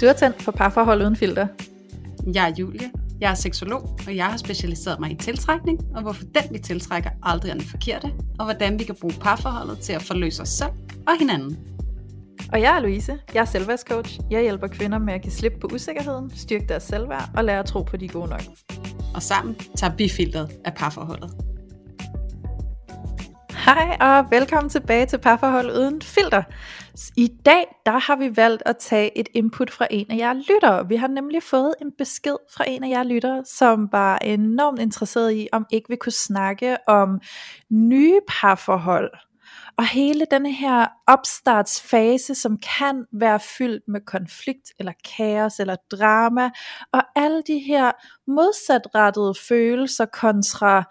Du er tændt for parforhold uden filter. Jeg er Julie. Jeg er seksolog, og jeg har specialiseret mig i tiltrækning, og hvorfor den vi tiltrækker aldrig er den forkerte, og hvordan vi kan bruge parforholdet til at forløse os selv og hinanden. Og jeg er Louise. Jeg er selvværdscoach. Jeg hjælper kvinder med at give slip på usikkerheden, styrke deres selvværd og lære at tro på, de gode nok. Og sammen tager vi filteret af parforholdet. Hej og velkommen tilbage til Parforhold Uden Filter. I dag der har vi valgt at tage et input fra en af jer lyttere. Vi har nemlig fået en besked fra en af jer lyttere, som var enormt interesseret i, om ikke vi kunne snakke om nye parforhold. Og hele denne her opstartsfase, som kan være fyldt med konflikt, eller kaos, eller drama, og alle de her modsatrettede følelser kontra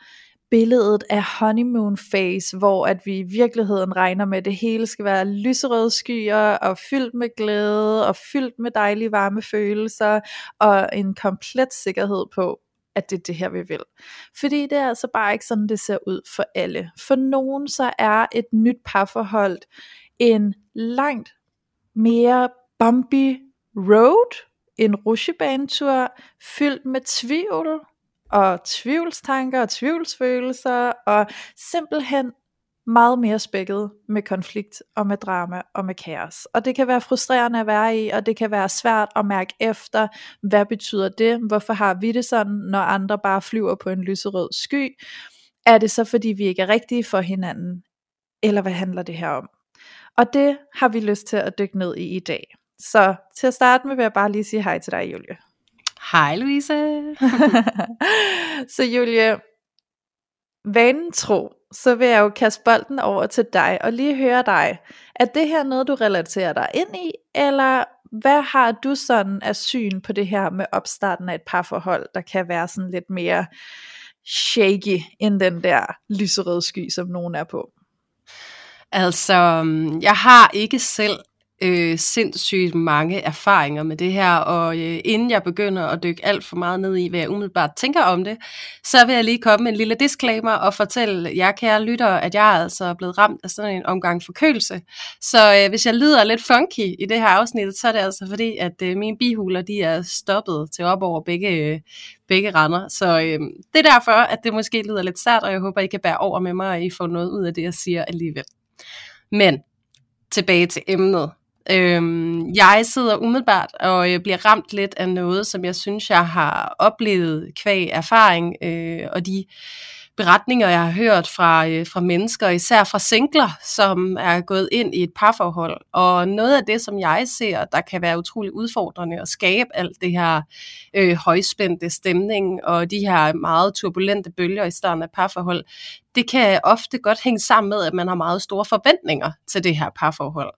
billedet af honeymoon phase, hvor at vi i virkeligheden regner med, at det hele skal være lyserøde skyer, og fyldt med glæde, og fyldt med dejlige varme følelser, og en komplet sikkerhed på, at det er det her, vi vil. Fordi det er altså bare ikke sådan, det ser ud for alle. For nogen så er et nyt parforhold en langt mere bumpy road, en rusjebanetur, fyldt med tvivl, og tvivlstanker og tvivlsfølelser, og simpelthen meget mere spækket med konflikt og med drama og med kaos. Og det kan være frustrerende at være i, og det kan være svært at mærke efter, hvad betyder det? Hvorfor har vi det sådan, når andre bare flyver på en lyserød sky? Er det så fordi vi ikke er rigtige for hinanden? Eller hvad handler det her om? Og det har vi lyst til at dykke ned i i dag. Så til at starte med vil jeg bare lige sige hej til dig, Julie. Hej Louise. så Julie, vanen tro, så vil jeg jo kaste bolden over til dig og lige høre dig. Er det her noget, du relaterer dig ind i, eller hvad har du sådan af syn på det her med opstarten af et parforhold, der kan være sådan lidt mere shaky end den der lyserøde sky, som nogen er på? Altså, jeg har ikke selv øh, sindssygt mange erfaringer med det her, og øh, inden jeg begynder at dykke alt for meget ned i, hvad jeg umiddelbart tænker om det, så vil jeg lige komme med en lille disclaimer og fortælle jer kære lyttere, at jeg er altså blevet ramt af sådan en omgang forkølelse. Så øh, hvis jeg lyder lidt funky i det her afsnit, så er det altså fordi, at øh, mine bihuler de er stoppet til op over begge, øh, begge render. Så øh, det er derfor, at det måske lyder lidt sært, og jeg håber, I kan bære over med mig, og I får noget ud af det, jeg siger alligevel. Men tilbage til emnet. Øhm, jeg sidder umiddelbart og jeg bliver ramt lidt af noget, som jeg synes, jeg har oplevet kvæg erfaring, øh, og de beretninger, jeg har hørt fra, øh, fra mennesker, især fra singler, som er gået ind i et parforhold. Og noget af det, som jeg ser, der kan være utrolig udfordrende at skabe alt det her øh, højspændte stemning og de her meget turbulente bølger i starten af parforhold, det kan ofte godt hænge sammen med, at man har meget store forventninger til det her parforhold.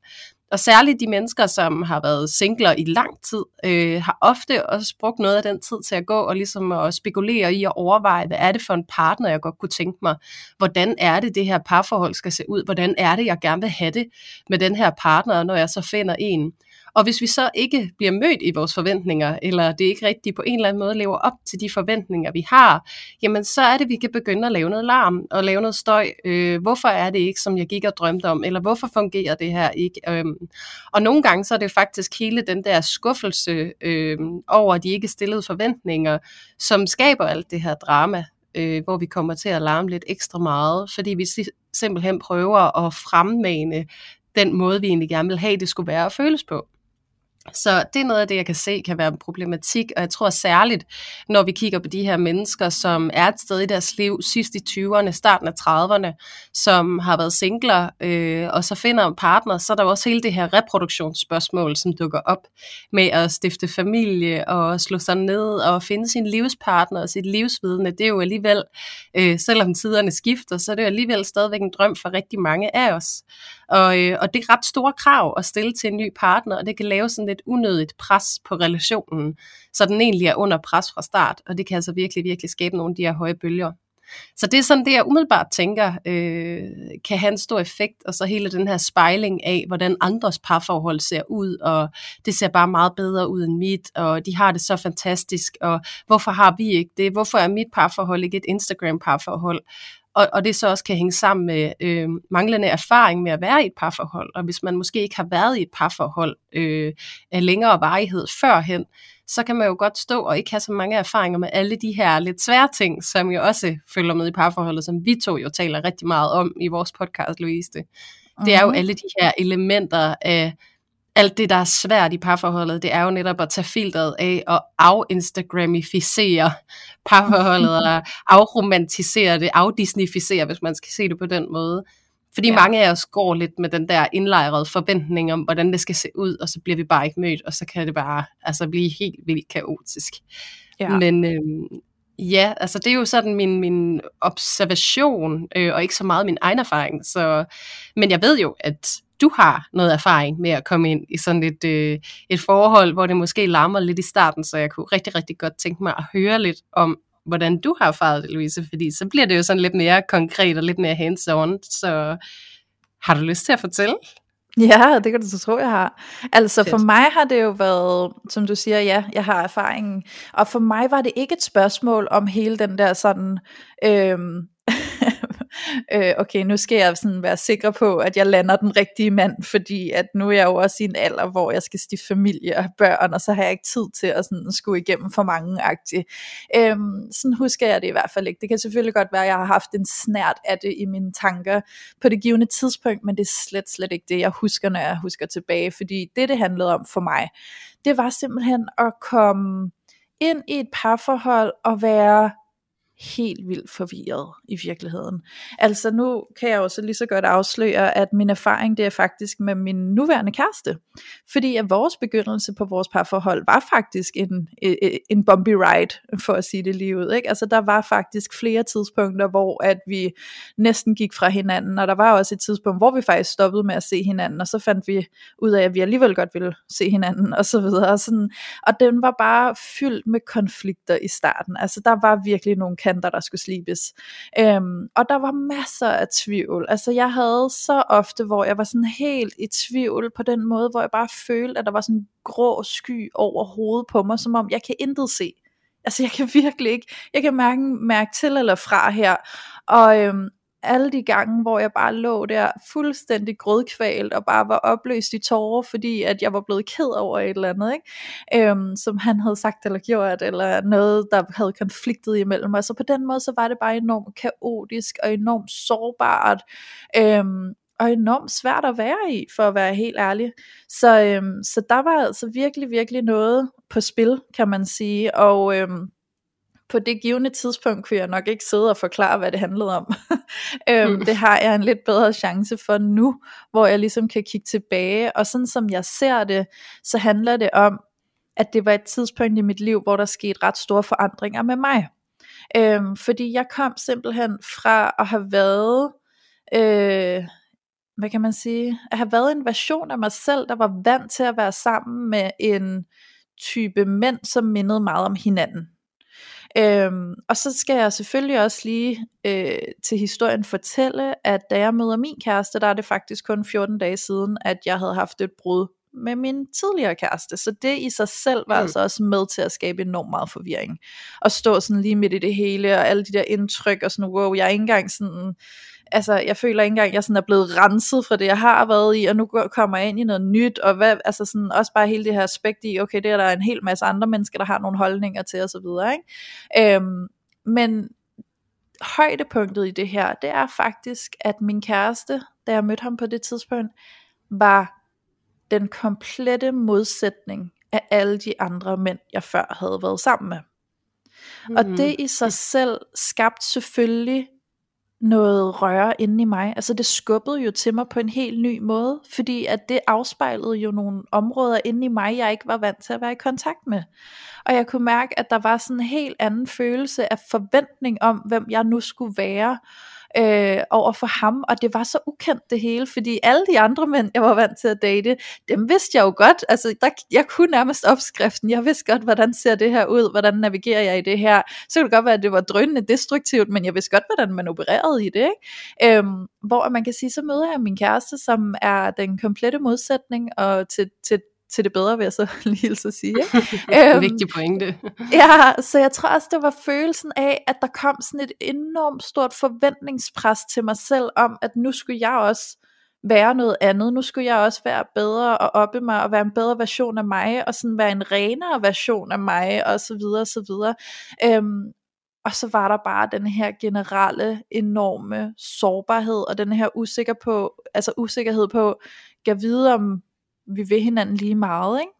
Og særligt de mennesker, som har været singler i lang tid, øh, har ofte også brugt noget af den tid til at gå og ligesom at spekulere i at overveje, hvad er det for en partner, jeg godt kunne tænke mig? Hvordan er det, det her parforhold skal se ud? Hvordan er det, jeg gerne vil have det med den her partner, når jeg så finder en? Og hvis vi så ikke bliver mødt i vores forventninger, eller det ikke rigtigt på en eller anden måde lever op til de forventninger, vi har, jamen så er det, at vi kan begynde at lave noget larm og lave noget støj. Øh, hvorfor er det ikke, som jeg gik og drømte om, eller hvorfor fungerer det her ikke? Øhm, og nogle gange så er det faktisk hele den der skuffelse øh, over de ikke stillede forventninger, som skaber alt det her drama, øh, hvor vi kommer til at larme lidt ekstra meget, fordi vi simpelthen prøver at fremmane den måde, vi egentlig gerne vil have, det skulle være at føles på. Så det er noget af det, jeg kan se kan være en problematik, og jeg tror særligt, når vi kigger på de her mennesker, som er et sted i deres liv, sidst i 20'erne, starten af 30'erne, som har været singler, øh, og så finder en partner, så er der også hele det her reproduktionsspørgsmål, som dukker op med at stifte familie og slå sig ned og finde sin livspartner og sit livsvidende. Det er jo alligevel, øh, selvom tiderne skifter, så er det jo alligevel stadigvæk en drøm for rigtig mange af os. Og, øh, og det er ret store krav at stille til en ny partner, og det kan lave sådan lidt unødigt pres på relationen, så den egentlig er under pres fra start, og det kan altså virkelig, virkelig skabe nogle af de her høje bølger. Så det er sådan det, jeg umiddelbart tænker, øh, kan have en stor effekt, og så hele den her spejling af, hvordan andres parforhold ser ud, og det ser bare meget bedre ud end mit, og de har det så fantastisk, og hvorfor har vi ikke det? Hvorfor er mit parforhold ikke et Instagram-parforhold? Og, og det så også kan hænge sammen med øh, manglende erfaring med at være i et parforhold, og hvis man måske ikke har været i et parforhold øh, af længere varighed førhen, så kan man jo godt stå og ikke have så mange erfaringer med alle de her lidt svære ting, som jo også følger med i parforholdet, som vi to jo taler rigtig meget om i vores podcast, Louise. Det er jo mhm. alle de her elementer af alt det, der er svært i parforholdet, det er jo netop at tage filteret af og af-instagramificere parforholdet og afromantisere det, afdisnificere, hvis man skal se det på den måde. Fordi ja. mange af os går lidt med den der indlejrede forventning om, hvordan det skal se ud, og så bliver vi bare ikke mødt, og så kan det bare altså, blive helt vildt kaotisk. Ja. Men øhm, ja, altså det er jo sådan min, min observation, øh, og ikke så meget min egen erfaring. Så, men jeg ved jo, at du har noget erfaring med at komme ind i sådan et, øh, et forhold, hvor det måske larmer lidt i starten, så jeg kunne rigtig, rigtig godt tænke mig at høre lidt om, hvordan du har erfaret det, Louise, fordi så bliver det jo sådan lidt mere konkret og lidt mere hands-on, så har du lyst til at fortælle? Ja, det kan du så tro, jeg har. Altså Fedt. for mig har det jo været, som du siger, ja, jeg har erfaringen. Og for mig var det ikke et spørgsmål om hele den der sådan, øhm, øh, okay, nu skal jeg sådan være sikker på, at jeg lander den rigtige mand, fordi at nu er jeg jo også i en alder, hvor jeg skal stifte familie og børn, og så har jeg ikke tid til at sådan skulle igennem for mange agtige. Øhm, sådan husker jeg det i hvert fald ikke. Det kan selvfølgelig godt være, at jeg har haft en snært af det i mine tanker på det givende tidspunkt, men det er slet, slet ikke det, jeg husker, når jeg husker tilbage, fordi det, det handlede om for mig, det var simpelthen at komme ind i et parforhold og være helt vildt forvirret i virkeligheden. Altså nu kan jeg jo så lige så godt afsløre, at min erfaring det er faktisk med min nuværende kæreste. Fordi at vores begyndelse på vores parforhold var faktisk en, øh, øh, en bumpy ride, for at sige det lige ud. Ikke? Altså der var faktisk flere tidspunkter, hvor at vi næsten gik fra hinanden, og der var også et tidspunkt, hvor vi faktisk stoppede med at se hinanden, og så fandt vi ud af, at vi alligevel godt ville se hinanden, og så videre. Og, sådan, og den var bare fyldt med konflikter i starten. Altså der var virkelig nogle kanter, der skulle slibes. Øhm, og der var masser af tvivl. Altså jeg havde så ofte, hvor jeg var sådan helt i tvivl på den måde, hvor jeg bare følte, at der var sådan en grå sky over hovedet på mig, som om jeg kan intet se. Altså jeg kan virkelig ikke, jeg kan mærke, mærke til eller fra her. Og, øhm, alle de gange, hvor jeg bare lå der fuldstændig grødkvalt og bare var opløst i tårer, fordi at jeg var blevet ked over et eller andet, ikke? Øhm, som han havde sagt eller gjort, eller noget, der havde konfliktet imellem os. Så på den måde, så var det bare enormt kaotisk og enormt sårbart. Øhm, og enormt svært at være i, for at være helt ærlig. Så, øhm, så der var altså virkelig, virkelig noget på spil, kan man sige. Og øhm, på det givende tidspunkt kunne jeg nok ikke sidde og forklare, hvad det handlede om. øhm, mm. Det har jeg en lidt bedre chance for nu, hvor jeg ligesom kan kigge tilbage, og sådan som jeg ser det, så handler det om, at det var et tidspunkt i mit liv, hvor der skete ret store forandringer med mig. Øhm, fordi jeg kom simpelthen fra at have været, øh, hvad kan man sige, at have været en version af mig selv, der var vant til at være sammen med en type mænd, som mindede meget om hinanden. Øhm, og så skal jeg selvfølgelig også lige øh, til historien fortælle, at da jeg møder min kæreste, der er det faktisk kun 14 dage siden, at jeg havde haft et brud med min tidligere kæreste. Så det i sig selv var mm. altså også med til at skabe enormt meget forvirring. Og stå sådan lige midt i det hele, og alle de der indtryk, og sådan, wow, jeg er ikke engang sådan altså, jeg føler ikke engang, at jeg sådan er blevet renset fra det, jeg har været i, og nu kommer jeg ind i noget nyt, og hvad, altså sådan, også bare hele det her aspekt i, okay, det er der en hel masse andre mennesker, der har nogle holdninger til, og så videre, ikke? Øhm, men højdepunktet i det her, det er faktisk, at min kæreste, da jeg mødte ham på det tidspunkt, var den komplette modsætning af alle de andre mænd, jeg før havde været sammen med. Mm. Og det i sig selv skabte selvfølgelig noget røre inde i mig. Altså det skubbede jo til mig på en helt ny måde, fordi at det afspejlede jo nogle områder inde i mig, jeg ikke var vant til at være i kontakt med. Og jeg kunne mærke, at der var sådan en helt anden følelse af forventning om, hvem jeg nu skulle være øh, over for ham, og det var så ukendt det hele, fordi alle de andre mænd, jeg var vant til at date, dem vidste jeg jo godt, altså der, jeg kunne nærmest opskriften, jeg vidste godt, hvordan ser det her ud, hvordan navigerer jeg i det her, så kunne det godt være, at det var drønende destruktivt, men jeg vidste godt, hvordan man opererede i det, ikke? Øhm, hvor man kan sige, så møder jeg min kæreste, som er den komplette modsætning og til, til til det bedre, vil jeg så lige så sige. øhm, Vigtig pointe. ja, så jeg tror også, det var følelsen af, at der kom sådan et enormt stort forventningspres til mig selv om, at nu skulle jeg også være noget andet. Nu skulle jeg også være bedre og oppe mig og være en bedre version af mig, og sådan være en renere version af mig, og så videre, og så videre. Øhm, og så var der bare den her generelle enorme sårbarhed, og den her usikker på, altså usikkerhed på, kan vide om vi vil hinanden lige meget, ikke?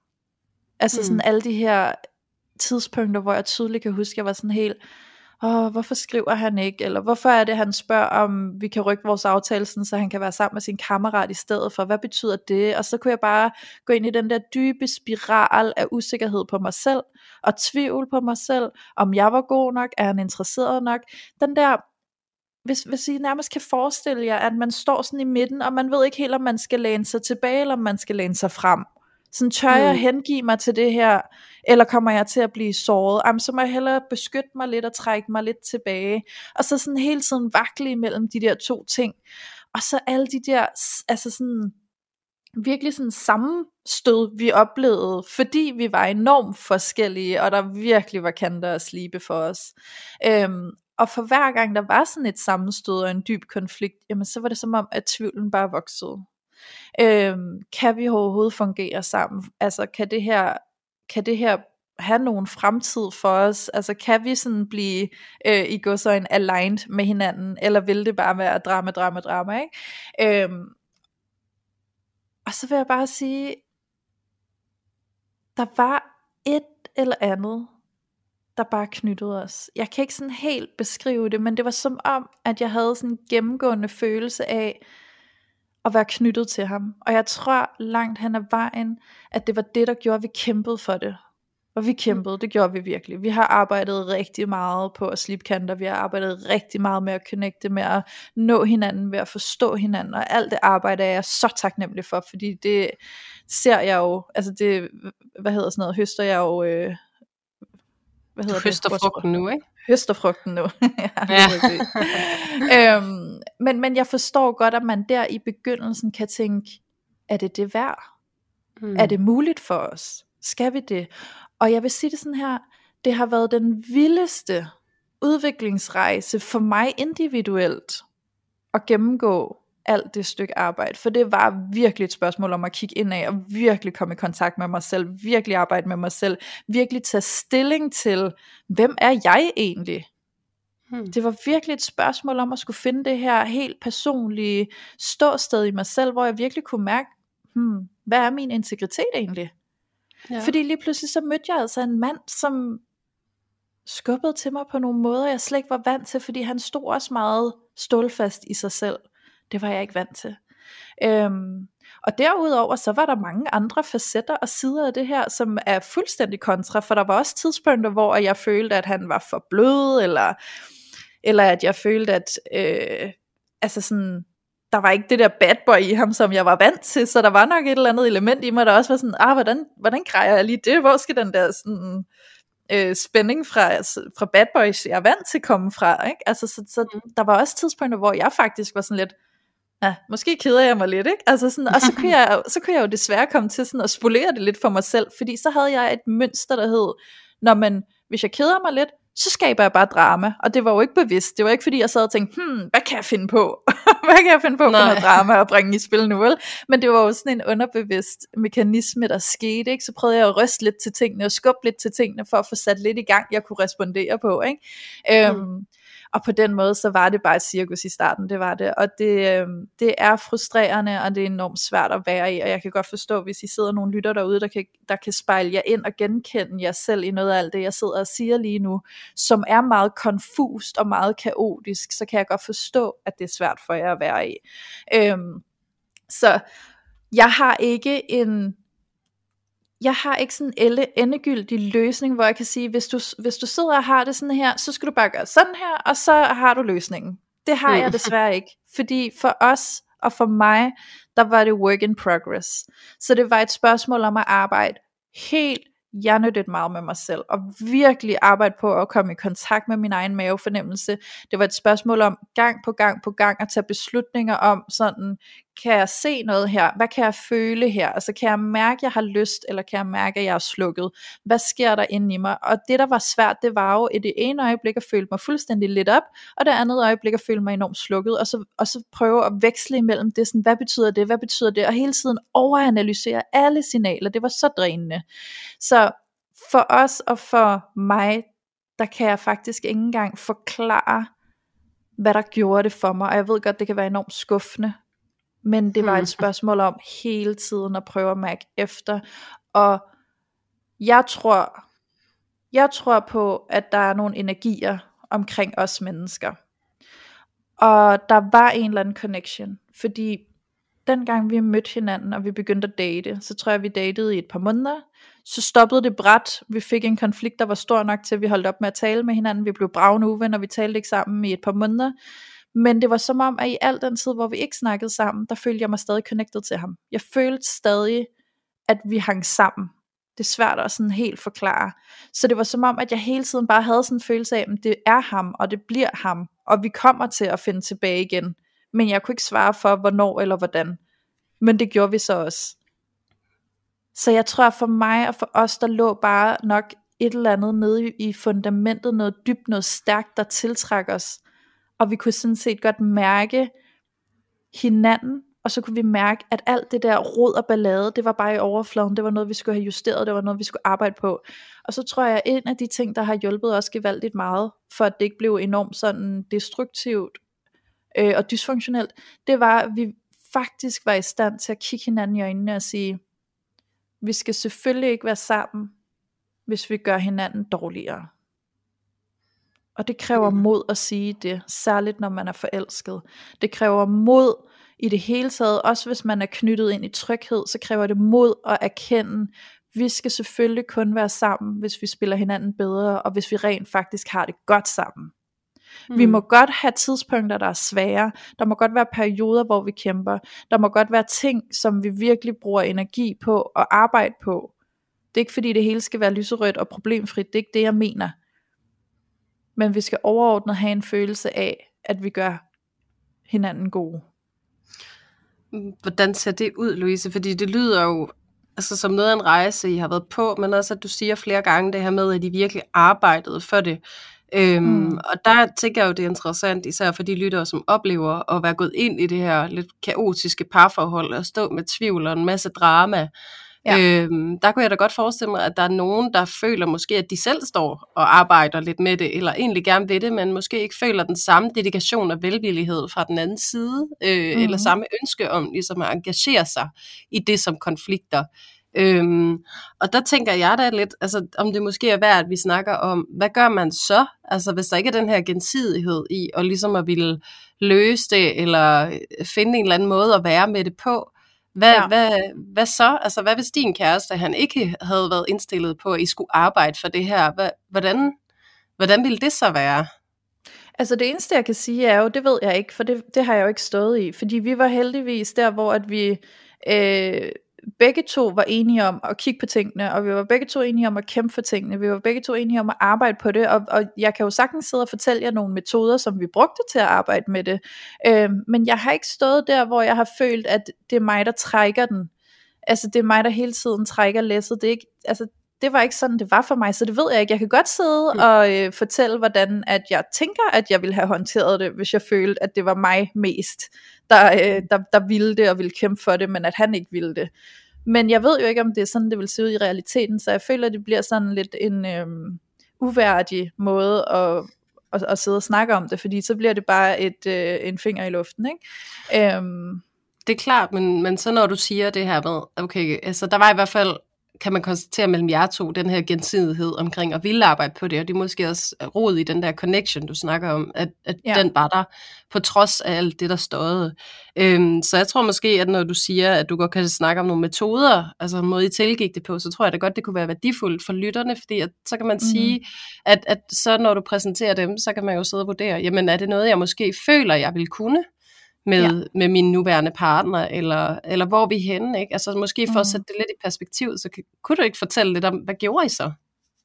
Altså mm. sådan alle de her tidspunkter, hvor jeg tydeligt kan huske, at jeg var sådan helt, Åh, hvorfor skriver han ikke, eller hvorfor er det, han spørger, om vi kan rykke vores aftale, sådan, så han kan være sammen med sin kammerat i stedet for, hvad betyder det? Og så kunne jeg bare gå ind i den der dybe spiral af usikkerhed på mig selv, og tvivl på mig selv, om jeg var god nok, er han interesseret nok, den der hvis, hvis I nærmest kan forestille jer, at man står sådan i midten, og man ved ikke helt, om man skal læne sig tilbage, eller om man skal læne sig frem. Sådan tør jeg mm. hengive mig til det her, eller kommer jeg til at blive såret? Jamen, så må jeg hellere beskytte mig lidt og trække mig lidt tilbage. Og så sådan hele tiden vakle imellem de der to ting. Og så alle de der, altså sådan, virkelig sådan sammenstød, vi oplevede, fordi vi var enormt forskellige, og der virkelig var kanter at slibe for os. Øhm, og for hver gang der var sådan et sammenstød og en dyb konflikt, jamen så var det som om, at tvivlen bare voksede. Øhm, kan vi overhovedet fungere sammen? Altså kan det her, kan det her have nogen fremtid for os? Altså kan vi sådan blive øh, i går så en aligned med hinanden, eller vil det bare være drama, drama, drama, ikke? Øhm, og så vil jeg bare sige, der var et eller andet, der bare knyttede os. Jeg kan ikke sådan helt beskrive det, men det var som om, at jeg havde sådan en gennemgående følelse af, at være knyttet til ham. Og jeg tror langt hen ad vejen, at det var det, der gjorde, at vi kæmpede for det. Og vi kæmpede, det gjorde vi virkelig. Vi har arbejdet rigtig meget på at slippe kanter, vi har arbejdet rigtig meget med at connecte, med at nå hinanden, ved at forstå hinanden, og alt det arbejde er jeg så taknemmelig for, fordi det ser jeg jo, altså det, hvad hedder sådan noget, høster jeg jo, øh, hvad hedder du høster det? frugten nu, ikke? Høster frugten nu, ja. ja. øhm, men, men jeg forstår godt, at man der i begyndelsen kan tænke, er det det værd? Mm. Er det muligt for os? Skal vi det? Og jeg vil sige det sådan her, det har været den vildeste udviklingsrejse for mig individuelt at gennemgå alt det stykke arbejde, for det var virkelig et spørgsmål om at kigge ind af og virkelig komme i kontakt med mig selv, virkelig arbejde med mig selv, virkelig tage stilling til, hvem er jeg egentlig? Hmm. Det var virkelig et spørgsmål om at skulle finde det her helt personlige ståsted i mig selv, hvor jeg virkelig kunne mærke, hmm, hvad er min integritet egentlig? Ja. Fordi lige pludselig så mødte jeg altså en mand, som skubbede til mig på nogle måder, jeg slet ikke var vant til, fordi han stod også meget stålfast i sig selv. Det var jeg ikke vant til. Øhm, og derudover så var der mange andre facetter og sider af det her, som er fuldstændig kontra, for der var også tidspunkter, hvor jeg følte, at han var for blød, eller, eller at jeg følte, at øh, altså sådan, der var ikke det der bad boy i ham, som jeg var vant til, så der var nok et eller andet element i mig, der også var sådan, ah, hvordan, hvordan grejer jeg lige det? Hvor skal den der sådan, øh, spænding fra, fra bad boys, jeg er vant til at komme fra? Ikke? Altså, så, så mm. der var også tidspunkter, hvor jeg faktisk var sådan lidt, ja, måske keder jeg mig lidt, ikke? Altså sådan, og så kunne, jeg, så kunne jeg jo desværre komme til sådan at spolere det lidt for mig selv, fordi så havde jeg et mønster, der hed, når man, hvis jeg keder mig lidt, så skaber jeg bare drama, og det var jo ikke bevidst, det var ikke fordi jeg sad og tænkte, hmm, hvad kan jeg finde på? hvad kan jeg finde på for noget drama og bringe i spil nu, vel? Men det var jo sådan en underbevidst mekanisme, der skete, ikke? Så prøvede jeg at ryste lidt til tingene, og skubbe lidt til tingene, for at få sat lidt i gang, jeg kunne respondere på, ikke? Mm. Øhm, og på den måde, så var det bare et cirkus i starten, det var det. Og det, øh, det er frustrerende, og det er enormt svært at være i, og jeg kan godt forstå, hvis I sidder nogle lytter derude, der kan, der kan spejle jer ind og genkende jer selv i noget af alt det, jeg sidder og siger lige nu, som er meget konfust og meget kaotisk, så kan jeg godt forstå, at det er svært for jer at være i. Øhm, så jeg har ikke en jeg har ikke sådan en endegyldig løsning, hvor jeg kan sige, hvis du, hvis du sidder og har det sådan her, så skal du bare gøre sådan her, og så har du løsningen. Det har jeg mm. desværre ikke, fordi for os og for mig, der var det work in progress. Så det var et spørgsmål om at arbejde helt hjernedødt meget med mig selv, og virkelig arbejde på at komme i kontakt med min egen mavefornemmelse. Det var et spørgsmål om gang på gang på gang at tage beslutninger om sådan, kan jeg se noget her? Hvad kan jeg føle her? Altså kan jeg mærke, at jeg har lyst, eller kan jeg mærke, at jeg er slukket? Hvad sker der inde i mig? Og det, der var svært, det var jo i det ene øjeblik at føle mig fuldstændig lidt op, og det andet øjeblik at føle mig enormt slukket, og så, og så prøve at veksle imellem det, sådan, hvad betyder det, hvad betyder det, og hele tiden overanalysere alle signaler, det var så drænende. Så for os og for mig, der kan jeg faktisk ikke engang forklare, hvad der gjorde det for mig, og jeg ved godt, det kan være enormt skuffende, men det var et hmm. spørgsmål om hele tiden at prøve at mærke efter, og jeg tror, jeg tror på, at der er nogle energier omkring os mennesker, og der var en eller anden connection, fordi dengang vi mødte hinanden, og vi begyndte at date, så tror jeg, vi datede i et par måneder, så stoppede det bræt, vi fik en konflikt, der var stor nok til, at vi holdt op med at tale med hinanden, vi blev bravende uvenner, vi talte ikke sammen i et par måneder, men det var som om, at i al den tid, hvor vi ikke snakkede sammen, der følte jeg mig stadig connected til ham. Jeg følte stadig, at vi hang sammen. Det er svært at sådan helt forklare. Så det var som om, at jeg hele tiden bare havde sådan en følelse af, at det er ham, og det bliver ham, og vi kommer til at finde tilbage igen. Men jeg kunne ikke svare for, hvornår eller hvordan. Men det gjorde vi så også. Så jeg tror for mig og for os, der lå bare nok et eller andet nede i fundamentet, noget dybt, noget stærkt, der tiltrækker os. Og vi kunne sådan set godt mærke hinanden, og så kunne vi mærke, at alt det der rod og ballade, det var bare i overfladen, det var noget, vi skulle have justeret, det var noget, vi skulle arbejde på. Og så tror jeg, at en af de ting, der har hjulpet os gevaldigt meget, for at det ikke blev enormt sådan destruktivt øh, og dysfunktionelt, det var, at vi faktisk var i stand til at kigge hinanden i øjnene og sige, vi skal selvfølgelig ikke være sammen, hvis vi gør hinanden dårligere. Og det kræver mm. mod at sige det, særligt når man er forelsket. Det kræver mod i det hele taget, også hvis man er knyttet ind i tryghed, så kræver det mod at erkende, vi skal selvfølgelig kun være sammen, hvis vi spiller hinanden bedre, og hvis vi rent faktisk har det godt sammen. Mm. Vi må godt have tidspunkter, der er svære. Der må godt være perioder, hvor vi kæmper. Der må godt være ting, som vi virkelig bruger energi på at arbejde på. Det er ikke fordi det hele skal være lyserødt og problemfrit. Det er ikke det, jeg mener. Men vi skal overordnet have en følelse af, at vi gør hinanden gode. Hvordan ser det ud, Louise? Fordi det lyder jo altså, som noget af en rejse, I har været på, men også at du siger flere gange det her med, at I virkelig arbejdede for det. Øhm, mm. Og der tænker jeg jo, det er interessant, især for de lyttere, som oplever at være gået ind i det her lidt kaotiske parforhold, og stå med tvivl og en masse drama. Ja. Øhm, der kunne jeg da godt forestille mig, at der er nogen, der føler måske, at de selv står og arbejder lidt med det, eller egentlig gerne ved det, men måske ikke føler den samme dedikation og velvillighed fra den anden side, øh, mm. eller samme ønske om ligesom at engagere sig i det som konflikter. Øhm, og der tænker jeg da lidt, altså, om det måske er værd, at vi snakker om, hvad gør man så, altså hvis der ikke er den her gensidighed i, og ligesom at ville løse det, eller finde en eller anden måde at være med det på, hvad, ja. hvad, hvad så? Altså, hvad hvis din kæreste, han ikke havde været indstillet på, at I skulle arbejde for det her? Hvad, hvordan, hvordan ville det så være? Altså det eneste jeg kan sige er jo, det ved jeg ikke, for det, det har jeg jo ikke stået i, fordi vi var heldigvis der, hvor at vi øh, begge to var enige om at kigge på tingene, og vi var begge to enige om at kæmpe for tingene, vi var begge to enige om at arbejde på det, og, og jeg kan jo sagtens sidde og fortælle jer nogle metoder, som vi brugte til at arbejde med det, øh, men jeg har ikke stået der, hvor jeg har følt, at det er mig, der trækker den, altså det er mig, der hele tiden trækker læsset, det er ikke, altså det var ikke sådan, det var for mig, så det ved jeg ikke. Jeg kan godt sidde mm. og øh, fortælle, hvordan at jeg tænker, at jeg ville have håndteret det, hvis jeg følte, at det var mig mest, der, øh, der, der ville det og ville kæmpe for det, men at han ikke ville det. Men jeg ved jo ikke, om det er sådan, det vil se ud i realiteten, så jeg føler, at det bliver sådan lidt en øh, uværdig måde at, at, at sidde og snakke om det, fordi så bliver det bare et, øh, en finger i luften, ikke? Øhm, det er klart, men, men så når du siger det her med, okay, altså der var i hvert fald kan man konstatere mellem jer to, den her gensidighed omkring at ville arbejde på det, og det er måske også rod i den der connection, du snakker om, at, at ja. den var der, på trods af alt det, der stod. Øhm, så jeg tror måske, at når du siger, at du godt kan snakke om nogle metoder, altså en måde, I tilgik det på, så tror jeg da godt, det kunne være værdifuldt for lytterne, fordi at, så kan man mm. sige, at, at så når du præsenterer dem, så kan man jo sidde og vurdere, jamen er det noget, jeg måske føler, jeg vil kunne? Med, ja. med min nuværende partner, eller, eller hvor er vi henne, ikke? Altså måske for mm. at sætte det lidt i perspektiv, så kunne du ikke fortælle lidt om, hvad gjorde I så?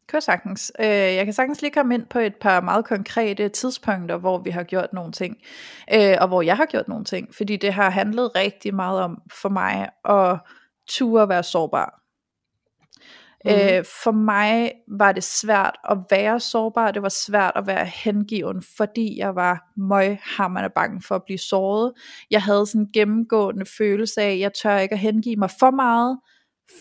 Kan jeg sagtens. Øh, jeg kan sagtens lige komme ind på et par meget konkrete tidspunkter, hvor vi har gjort nogle ting, øh, og hvor jeg har gjort nogle ting, fordi det har handlet rigtig meget om for mig at ture være sårbar. Mm. Øh, for mig var det svært at være sårbar, det var svært at være hengiven, fordi jeg var møghammerende bange for at blive såret. Jeg havde sådan en gennemgående følelse af, at jeg tør ikke at hengive mig for meget,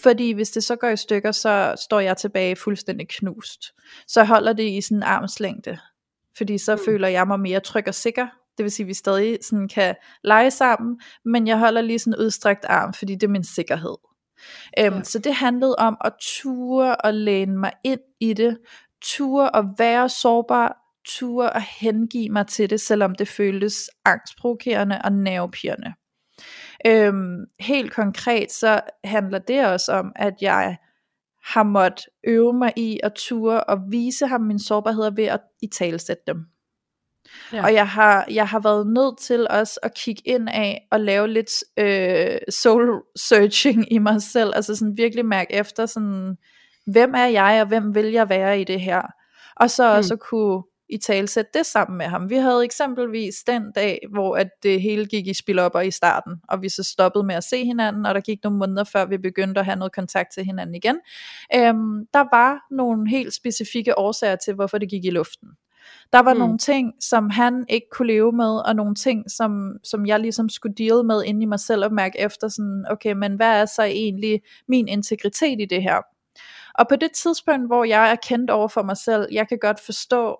fordi hvis det så går i stykker, så står jeg tilbage fuldstændig knust. Så holder det i sådan en armslængde, fordi så mm. føler jeg mig mere tryg og sikker. Det vil sige, at vi stadig sådan kan lege sammen, men jeg holder lige sådan en udstrakt arm, fordi det er min sikkerhed. Øhm, ja. Så det handlede om at ture og læne mig ind i det, ture og være sårbar, ture og hengive mig til det, selvom det føltes angstprovokerende og nervepirrende. Øhm, helt konkret så handler det også om, at jeg har måttet øve mig i at ture og vise ham min sårbarhed ved at i talsætte dem. Ja. Og jeg har, jeg har været nødt til også at kigge ind af og lave lidt øh, soul searching i mig selv, altså sådan virkelig mærke efter, sådan, hvem er jeg, og hvem vil jeg være i det her? Og så mm. også kunne i talsætte det sammen med ham. Vi havde eksempelvis den dag, hvor at det hele gik i spilopper i starten, og vi så stoppede med at se hinanden, og der gik nogle måneder før vi begyndte at have noget kontakt til hinanden igen. Øhm, der var nogle helt specifikke årsager til, hvorfor det gik i luften. Der var mm. nogle ting, som han ikke kunne leve med, og nogle ting, som, som jeg ligesom skulle deal med inde i mig selv og mærke efter sådan, okay, men hvad er så egentlig min integritet i det her? Og på det tidspunkt, hvor jeg er kendt over for mig selv, jeg kan godt forstå,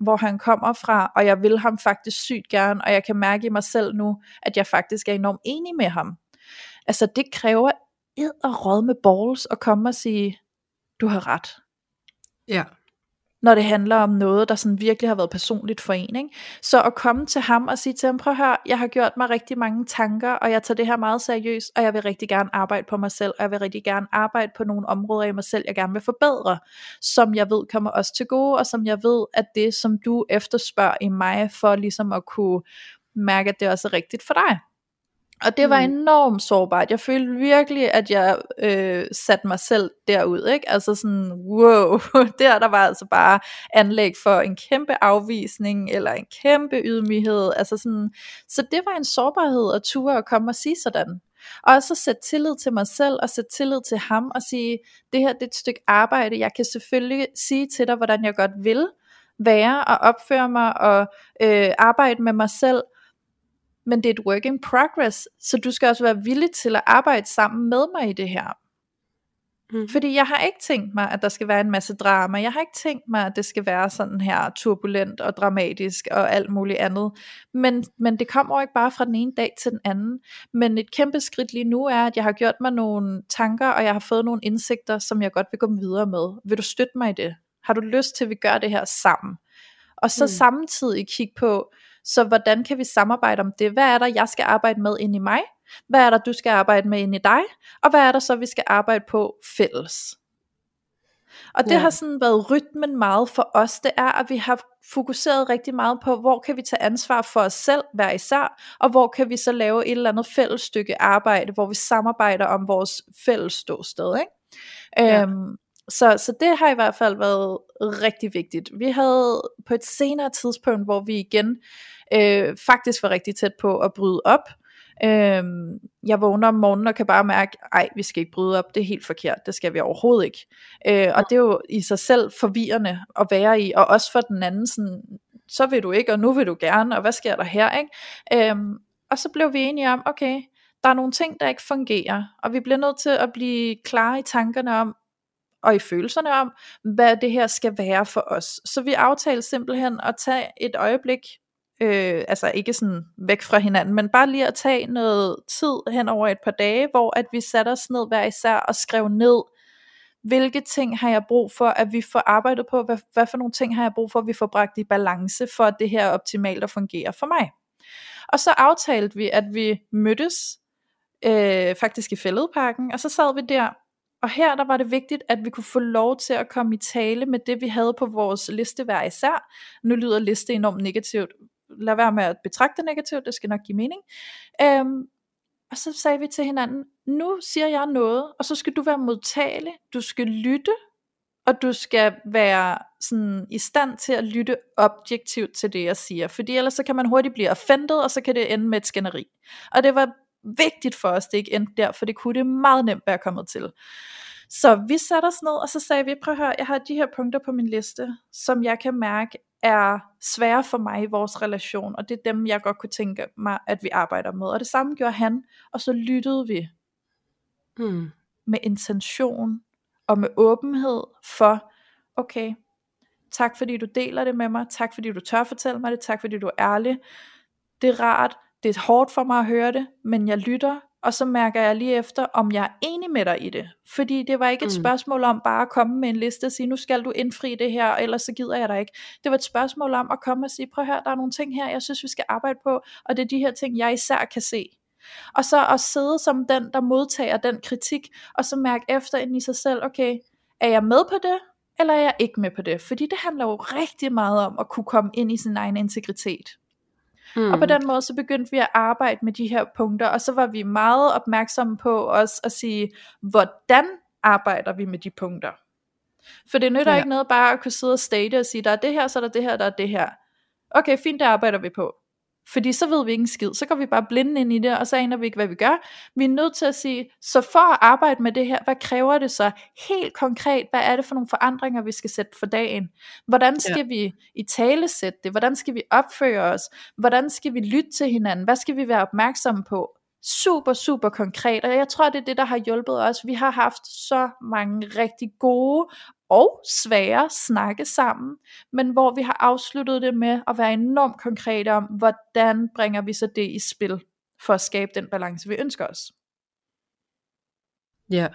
hvor han kommer fra, og jeg vil ham faktisk sygt gerne, og jeg kan mærke i mig selv nu, at jeg faktisk er enormt enig med ham. Altså det kræver ed og råd med balls at komme og sige, du har ret. Ja når det handler om noget, der sådan virkelig har været personligt for en. Ikke? Så at komme til ham og sige til ham, prøv at høre, jeg har gjort mig rigtig mange tanker, og jeg tager det her meget seriøst, og jeg vil rigtig gerne arbejde på mig selv, og jeg vil rigtig gerne arbejde på nogle områder i mig selv, jeg gerne vil forbedre, som jeg ved kommer også til gode, og som jeg ved, at det, som du efterspørger i mig, for ligesom at kunne mærke, at det også er rigtigt for dig. Og det var mm. enormt sårbart. Jeg følte virkelig, at jeg øh, satte mig selv derud. Ikke? Altså sådan, wow, der der var altså bare anlæg for en kæmpe afvisning, eller en kæmpe ydmyghed. Altså sådan, så det var en sårbarhed at ture og komme og sige sådan. Og også sætte tillid til mig selv, og sætte tillid til ham, og sige, det her det er et stykke arbejde, jeg kan selvfølgelig sige til dig, hvordan jeg godt vil være, og opføre mig, og øh, arbejde med mig selv, men det er et work in progress, så du skal også være villig til at arbejde sammen med mig i det her. Mm. Fordi jeg har ikke tænkt mig, at der skal være en masse drama. Jeg har ikke tænkt mig, at det skal være sådan her turbulent og dramatisk og alt muligt andet. Men, men det kommer jo ikke bare fra den ene dag til den anden. Men et kæmpe skridt lige nu er, at jeg har gjort mig nogle tanker, og jeg har fået nogle indsigter, som jeg godt vil gå videre med. Vil du støtte mig i det? Har du lyst til, at vi gør det her sammen? Og så mm. samtidig kigge på, så hvordan kan vi samarbejde om det? Hvad er der, jeg skal arbejde med ind i mig? Hvad er der, du skal arbejde med ind i dig? Og hvad er der så, vi skal arbejde på fælles? Og det ja. har sådan været rytmen meget for os, det er, at vi har fokuseret rigtig meget på, hvor kan vi tage ansvar for os selv hver især, og hvor kan vi så lave et eller andet fælles stykke arbejde, hvor vi samarbejder om vores fælles ståsted. Ikke? Ja. Øhm, så, så det har i hvert fald været rigtig vigtigt. Vi havde på et senere tidspunkt, hvor vi igen øh, faktisk var rigtig tæt på at bryde op. Øh, jeg vågner om morgenen og kan bare mærke, ej, vi skal ikke bryde op, det er helt forkert, det skal vi overhovedet ikke. Øh, og det er jo i sig selv forvirrende at være i, og også for den anden, sådan, så vil du ikke, og nu vil du gerne, og hvad sker der her, ikke? Øhm, og så blev vi enige om, okay, der er nogle ting, der ikke fungerer, og vi bliver nødt til at blive klare i tankerne om, og i følelserne om, hvad det her skal være for os. Så vi aftalte simpelthen at tage et øjeblik, øh, altså ikke sådan væk fra hinanden, men bare lige at tage noget tid hen over et par dage, hvor at vi satte os ned hver især og skrev ned, hvilke ting har jeg brug for, at vi får arbejdet på, hvad, hvad for nogle ting har jeg brug for, at vi får bragt i balance, for at det her er optimalt at fungere for mig. Og så aftalte vi, at vi mødtes øh, faktisk i fældeparken, og så sad vi der og her der var det vigtigt, at vi kunne få lov til at komme i tale med det, vi havde på vores liste hver især. Nu lyder liste enormt negativt. Lad være med at betragte det negativt, det skal nok give mening. Øhm, og så sagde vi til hinanden, nu siger jeg noget, og så skal du være modtagelig, du skal lytte, og du skal være sådan i stand til at lytte objektivt til det, jeg siger, fordi ellers så kan man hurtigt blive offentet, og så kan det ende med et skænderi. Og det var vigtigt for os, det ikke endte der, for det kunne det meget nemt være kommet til. Så vi satte os ned, og så sagde vi, prøv at høre, jeg har de her punkter på min liste, som jeg kan mærke er svære for mig i vores relation, og det er dem, jeg godt kunne tænke mig, at vi arbejder med. Og det samme gjorde han, og så lyttede vi Hmm. med intention og med åbenhed for, okay, tak fordi du deler det med mig, tak fordi du tør fortælle mig det, tak fordi du er ærlig. Det er rart, det er hårdt for mig at høre det, men jeg lytter, og så mærker jeg lige efter, om jeg er enig med dig i det. Fordi det var ikke et Mm. spørgsmål om bare at komme med en liste og sige, nu skal du indfri det her, ellers så gider jeg dig ikke. Det var et spørgsmål om at komme og sige, prøv at høre, der er nogle ting her, jeg synes vi skal arbejde på, og det er de her ting, jeg især kan se. Og så at sidde som den, der modtager den kritik, og så mærke efter ind i sig selv, okay, er jeg med på det, eller er jeg ikke med på det? Fordi det handler jo rigtig meget om at kunne komme ind i sin egen integritet. Hmm. Og på den måde så begyndte vi at arbejde med de her punkter, og så var vi meget opmærksomme på også at sige, hvordan arbejder vi med de punkter? For det nytter ja. ikke noget bare at kunne sidde og state og sige, der er det her, så er der det her, der er det her. Okay, fint, det arbejder vi på. Fordi så ved vi ikke en skid, så går vi bare blinde ind i det, og så aner vi ikke, hvad vi gør. Vi er nødt til at sige, så for at arbejde med det her, hvad kræver det så helt konkret? Hvad er det for nogle forandringer, vi skal sætte for dagen? Hvordan skal ja. vi i tale sætte det? Hvordan skal vi opføre os? Hvordan skal vi lytte til hinanden? Hvad skal vi være opmærksomme på? Super, super konkret, og jeg tror, det er det, der har hjulpet os. Vi har haft så mange rigtig gode og svære snakke sammen, men hvor vi har afsluttet det med at være enormt konkrete om, hvordan bringer vi så det i spil, for at skabe den balance, vi ønsker os. Ja.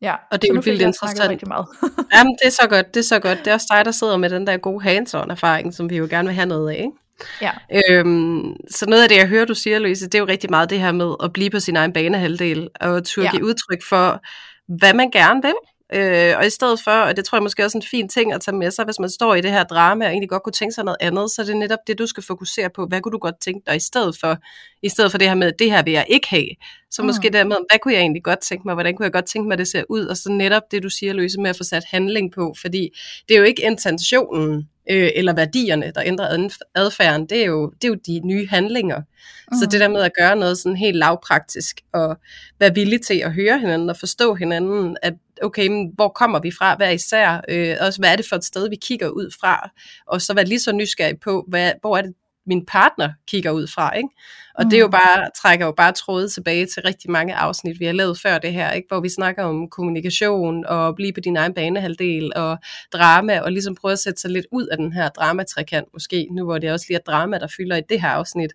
Ja, Og det er jo vildt interessant. Rigtig meget. Jamen, det er så godt, det er så godt. Det er også dig, der sidder med den der gode hands-on erfaring, som vi jo gerne vil have noget af, ikke? Ja. Øhm, så noget af det, jeg hører, du siger, Louise, det er jo rigtig meget det her med at blive på sin egen banehalvdel, og turde Ja. give udtryk for, hvad man gerne vil. Øh, og i stedet for, og det tror jeg måske også er en fin ting at tage med sig, hvis man står i det her drama og egentlig godt kunne tænke sig noget andet, så er det netop det, du skal fokusere på. Hvad kunne du godt tænke dig i stedet for? I stedet for det her med, det her vil jeg ikke have. Så Mm. måske det med, hvad kunne jeg egentlig godt tænke mig? Hvordan kunne jeg godt tænke mig, at det ser ud? Og så netop det, du siger, Louise, med at få sat handling på. Fordi det er jo ikke intentionen øh, eller værdierne, der ændrer adf- adfærden. Det er, jo, det er jo de nye handlinger. Mm. Så det der med at gøre noget sådan helt lavpraktisk, og være villig til at høre hinanden og forstå hinanden, at okay, men hvor kommer vi fra hver især, øh, også hvad er det for et sted, vi kigger ud fra, og så være lige så nysgerrig på, hvad, hvor er det, min partner kigger ud fra, ikke? Og mm. det er jo Mhm. bare, trækker jo bare tråde tilbage til rigtig mange afsnit, vi har lavet før det her, ikke? hvor vi snakker om kommunikation og blive på din egen banehalvdel og drama, og ligesom prøve at sætte sig lidt ud af den her dramatrekant måske, nu hvor det også lige er drama, der fylder i det her afsnit,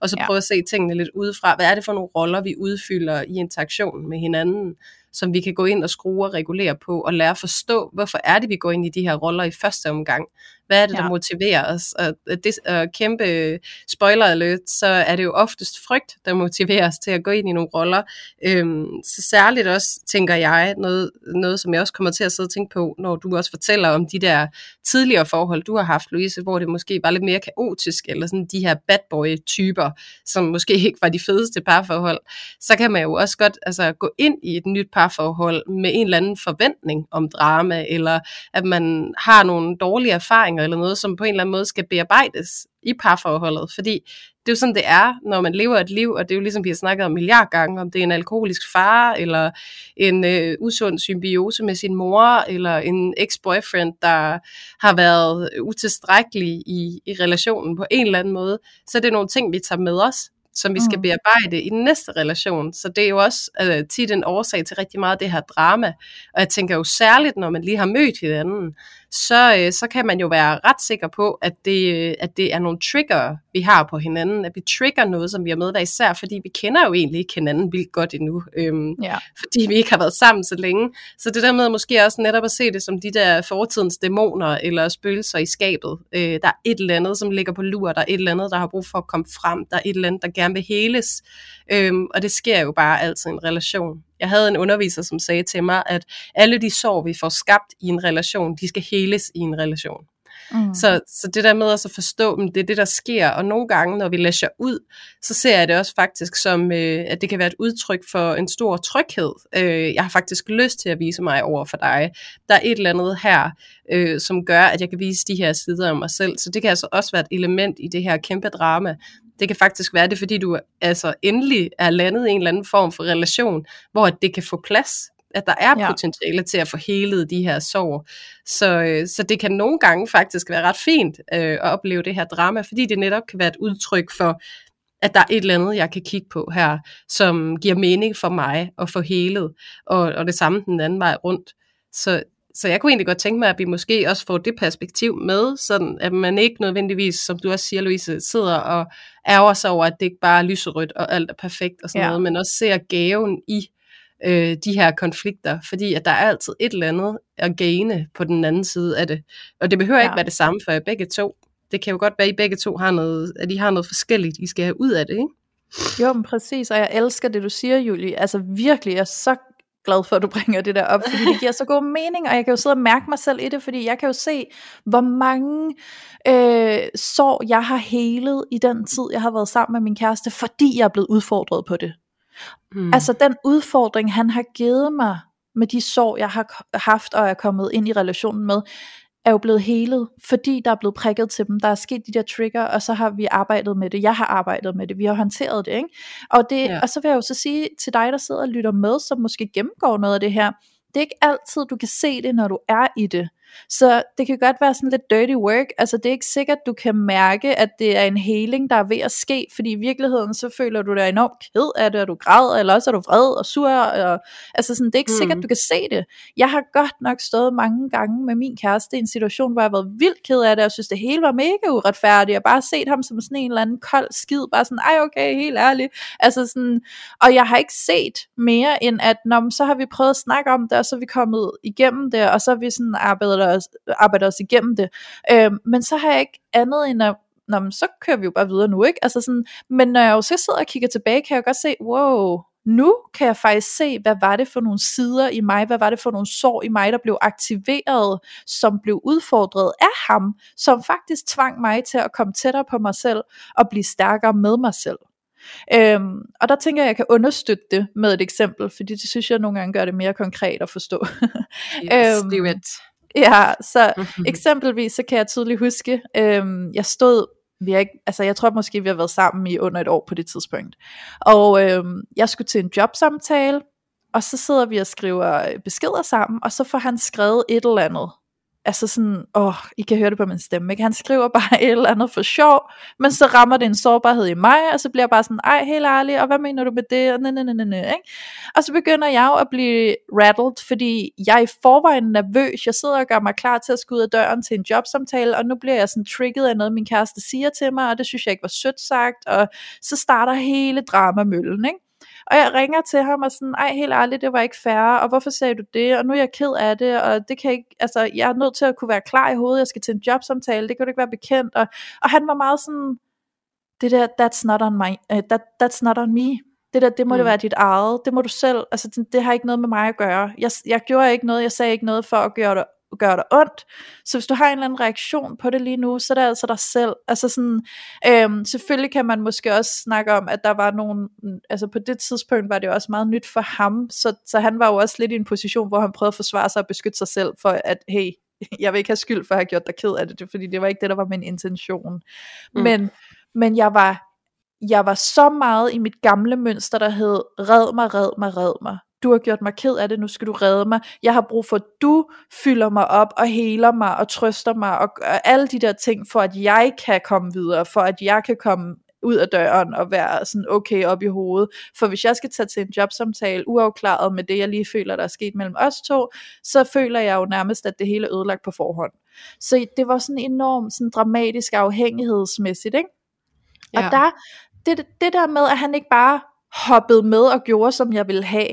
og så Ja. prøve at se tingene lidt udefra. Hvad er det for nogle roller, vi udfylder i interaktionen med hinanden, som vi kan gå ind og skrue og regulere på, og lære at forstå, hvorfor er det, vi går ind i de her roller i første omgang. Hvad er det, der Ja. motiverer os? Og det og kæmpe spoiler alert, så er det jo oftest frygt, der motiverer os til at gå ind i nogle roller. Øhm, så særligt også, tænker jeg, noget, noget, som jeg også kommer til at sidde og tænke på, når du også fortæller om de der tidligere forhold, du har haft, Louise, hvor det måske var lidt mere kaotisk, eller sådan de her bad boy-typer, som måske ikke var de fedeste parforhold, så kan man jo også godt altså, gå ind i et nyt parforhold med en eller anden forventning om drama, eller at man har nogle dårlige erfaringer, eller noget, som på en eller anden måde skal bearbejdes i parforholdet, fordi det er jo sådan, det er, når man lever et liv, og det er jo ligesom, vi har snakket om milliard gange, om det er en alkoholisk far, eller en øh, usund symbiose med sin mor, eller en ex-boyfriend, der har været utilstrækkelig i, i relationen på en eller anden måde, så det er nogle ting, vi tager med os, som vi skal Mm. bearbejde i den næste relation. Så det er jo også øh, tit en årsag til rigtig meget af det her drama. Og jeg tænker jo særligt, når man lige har mødt hinanden, så, øh, så kan man jo være ret sikker på, at det, øh, at det er nogle trigger, vi har på hinanden, at vi trigger noget, som vi har med hver især, fordi vi kender jo egentlig ikke hinanden vildt godt endnu, øhm, Ja. fordi vi ikke har været sammen så længe. Så det der med måske også netop at se det som de der fortidens dæmoner eller spøgelser i skabet. Øh, der er et eller andet, som ligger på lur, der er et eller andet, der har brug for at komme frem, der er et eller andet, der gerne vil heles. Øhm, og det sker jo bare altid i en relation. Jeg havde en underviser, som sagde til mig, at alle de sår, vi får skabt i en relation, de skal heles i en relation. Mm. Så, så det der med at forstå, at det er det, der sker, og nogle gange, når vi læser ud, så ser jeg det også faktisk som, øh, at det kan være et udtryk for en stor tryghed. Øh, jeg har faktisk lyst til at vise mig over for dig. Der er et eller andet her, øh, som gør, at jeg kan vise de her sider af mig selv. Så det kan altså også være et element i det her kæmpe drama, det kan faktisk være det, fordi du altså endelig er landet i en eller anden form for relation, hvor det kan få plads at der er ja. potentiale til at få helet de her sår. Så, øh, så det kan nogle gange faktisk være ret fint øh, at opleve det her drama, fordi det netop kan være et udtryk for, at der er et eller andet, jeg kan kigge på her, som giver mening for mig at få helet, og, og det samme den anden vej rundt. Så, så jeg kunne egentlig godt tænke mig, at vi måske også får det perspektiv med, sådan at man ikke nødvendigvis, som du også siger, Louise, sidder og ærger sig over, at det ikke bare er lyserødt og alt er perfekt og sådan ja. noget, men også ser gaven i øh, de her konflikter, fordi at der er altid et eller andet at gaine på den anden side af det. Og det behøver ja. ikke være det samme for jer begge to. Det kan jo godt være, at I begge to har noget, at I har noget forskelligt, I skal have ud af det, ikke? Jo, men præcis, og jeg elsker det, du siger, Julie. Altså virkelig, jeg er så glad for, at du bringer det der op, fordi det giver så god mening, og jeg kan jo sidde og mærke mig selv i det, fordi jeg kan jo se, hvor mange øh, sår jeg har helet i den tid, jeg har været sammen med min kæreste, fordi jeg er blevet udfordret på det. Mm. Altså den udfordring, han har givet mig med de sår, jeg har haft og er kommet ind i relationen med, er jo blevet helet, fordi der er blevet prikket til dem. Der er sket de der trigger, og så har vi arbejdet med det. Jeg har arbejdet med det. Vi har håndteret det. Ikke? Og, det ja. og så vil jeg jo så sige til dig, der sidder og lytter med, som måske gennemgår noget af det her, det er ikke altid, du kan se det, når du er i det. Så det kan godt være sådan lidt dirty work, altså det er ikke sikkert, du kan mærke, at det er en heling, der er ved at ske, fordi i virkeligheden, så føler du dig enormt ked af det, og du græder, eller også er du vred og sur, og, altså sådan, det er ikke mm. sikkert, du kan se det. Jeg har godt nok stået mange gange med min kæreste i en situation, hvor jeg har været vildt ked af det, og synes, det hele var mega uretfærdigt, og bare set ham som sådan en eller anden kold skid, bare sådan, ej okay, helt ærligt, altså sådan, og jeg har ikke set mere, end at, når, så har vi prøvet at snakke om det, og så er vi kommet igennem det, og så har vi sådan arbejdet os, arbejder os igennem det. Øh, men så har jeg ikke andet end at Nå, men så kører vi jo bare videre nu, ikke? Altså sådan, men når jeg jo så sidder og kigger tilbage, kan jeg godt se, wow, nu kan jeg faktisk se, hvad var det for nogle sider i mig, hvad var det for nogle sår i mig, der blev aktiveret, som blev udfordret af ham, som faktisk tvang mig til at komme tættere på mig selv, og blive stærkere med mig selv. Øhm, og der tænker jeg, at jeg kan understøtte det med et eksempel, fordi det synes jeg nogle gange gør det mere konkret at forstå. yes, øhm, do it. Ja, så eksempelvis så kan jeg tydeligt huske, øhm, jeg stod, vi har ikke, altså jeg tror måske vi har været sammen i under et år på det tidspunkt, og øhm, jeg skulle til en jobsamtale, og så sidder vi og skriver beskeder sammen, og så får han skrevet et eller andet, altså sådan, åh, I kan høre det på min stemme, ikke? Han skriver bare et eller andet for sjov, men så rammer det en sårbarhed i mig, og så bliver jeg bare sådan, ej, helt ærligt, og hvad mener du med det, og, næ, næ, næ, næ, ikke? og så begynder jeg jo at blive rattled, fordi jeg er i forvejen nervøs, jeg sidder og gør mig klar til at skulle ud af døren til en jobsamtale, og nu bliver jeg sådan trigget af noget, min kæreste siger til mig, og det synes jeg ikke var sødt sagt, og så starter hele dramamøllen, ikke? Og jeg ringer til ham og sådan, ej helt ærligt, det var ikke fair, og hvorfor sagde du det, og nu er jeg ked af det, og det kan ikke, altså jeg er nødt til at kunne være klar i hovedet, jeg skal til en jobsamtale, det kan du ikke være bekendt, og, og han var meget sådan, det der, that's not on, my, uh, that, that's not on me, det der, det må mm. det være dit eget, det må du selv, altså det, det har ikke noget med mig at gøre, jeg, jeg gjorde ikke noget, jeg sagde ikke noget for at gøre det gør dig ondt. Så hvis du har en eller anden reaktion på det lige nu, så er det altså dig selv. Altså sådan, øhm, selvfølgelig kan man måske også snakke om, at der var nogen, altså på det tidspunkt var det jo også meget nyt for ham, så, så han var jo også lidt i en position, hvor han prøvede at forsvare sig og beskytte sig selv for, at hey, jeg vil ikke have skyld for at have gjort dig ked af det, fordi det var ikke det, der var min intention. Mm. Men, men jeg var jeg var så meget i mit gamle mønster, der hed, red mig, red mig, red mig du har gjort mig ked af det, nu skal du redde mig, jeg har brug for, at du fylder mig op og heler mig og trøster mig og gør alle de der ting, for at jeg kan komme videre, for at jeg kan komme ud af døren og være sådan okay op i hovedet. For hvis jeg skal tage til en jobsamtale uafklaret med det, jeg lige føler, der er sket mellem os to, så føler jeg jo nærmest, at det hele er ødelagt på forhånd. Så det var sådan enormt sådan dramatisk afhængighedsmæssigt, ikke? Ja. Og der, det, det der med, at han ikke bare hoppede med og gjorde, som jeg ville have,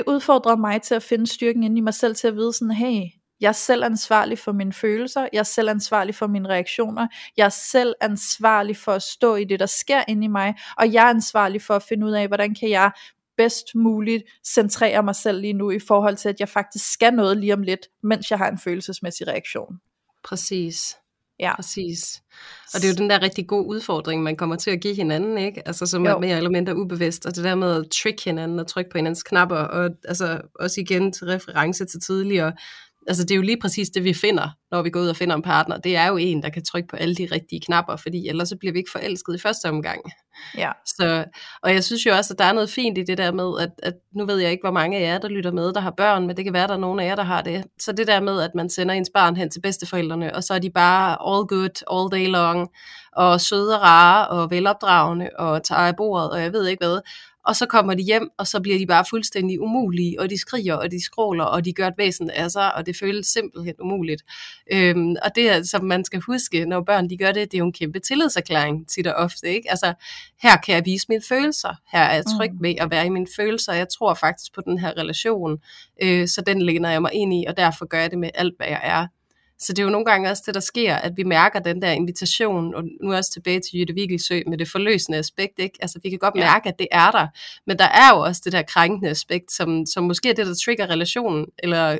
det udfordrede mig til at finde styrken inde i mig selv, til at vide sådan, hey, jeg er selv ansvarlig for mine følelser, jeg er selv ansvarlig for mine reaktioner, jeg er selv ansvarlig for at stå i det, der sker inde i mig, og jeg er ansvarlig for at finde ud af, hvordan kan jeg bedst muligt centrere mig selv lige nu, i forhold til, at jeg faktisk skal noget lige om lidt, mens jeg har en følelsesmæssig reaktion. Præcis. Ja. Præcis. Og det er jo den der rigtig gode udfordring, man kommer til at give hinanden, ikke? Altså som er Jo. mere eller mindre ubevidst, og det der med at trick hinanden og trykke på hinandens knapper, og altså også igen til reference til tidligere, altså det er jo lige præcis det, vi finder, når vi går ud og finder en partner. Det er jo en, der kan trykke på alle de rigtige knapper, fordi ellers så bliver vi ikke forelsket i første omgang. Ja. Så, og jeg synes jo også, at der er noget fint i det der med, at, at nu ved jeg ikke, hvor mange af jer, der lytter med, der har børn, men det kan være, at der er nogen af jer, der har det. Så det der med, at man sender ens barn hen til bedsteforældrene, og så er de bare all good, all day long, og søde og rare, og velopdragende, og tager af bordet, og jeg ved ikke hvad. Og så kommer de hjem, og så bliver de bare fuldstændig umulige, og de skriger, og de skråler, og de gør et væsen af sig, og det føles simpelthen umuligt. Øhm, og det er, som man skal huske, når børn de gør det, det er jo en kæmpe tillidserklæring tit og ofte. Ikke? Altså, her kan jeg vise mine følelser, her er jeg tryg Mm. ved at være i mine følelser, jeg tror faktisk på den her relation, øh, så den læner jeg mig ind i, og derfor gør jeg det med alt, hvad jeg er. Så det er jo nogle gange også det, der sker, at vi mærker den der invitation, og nu også tilbage til Jytte Vigelsø med det forløsende aspekt, ikke? Altså vi kan godt Ja. mærke, at det er der, men der er jo også det der krænkende aspekt, som, som måske er det, der trigger relationen, eller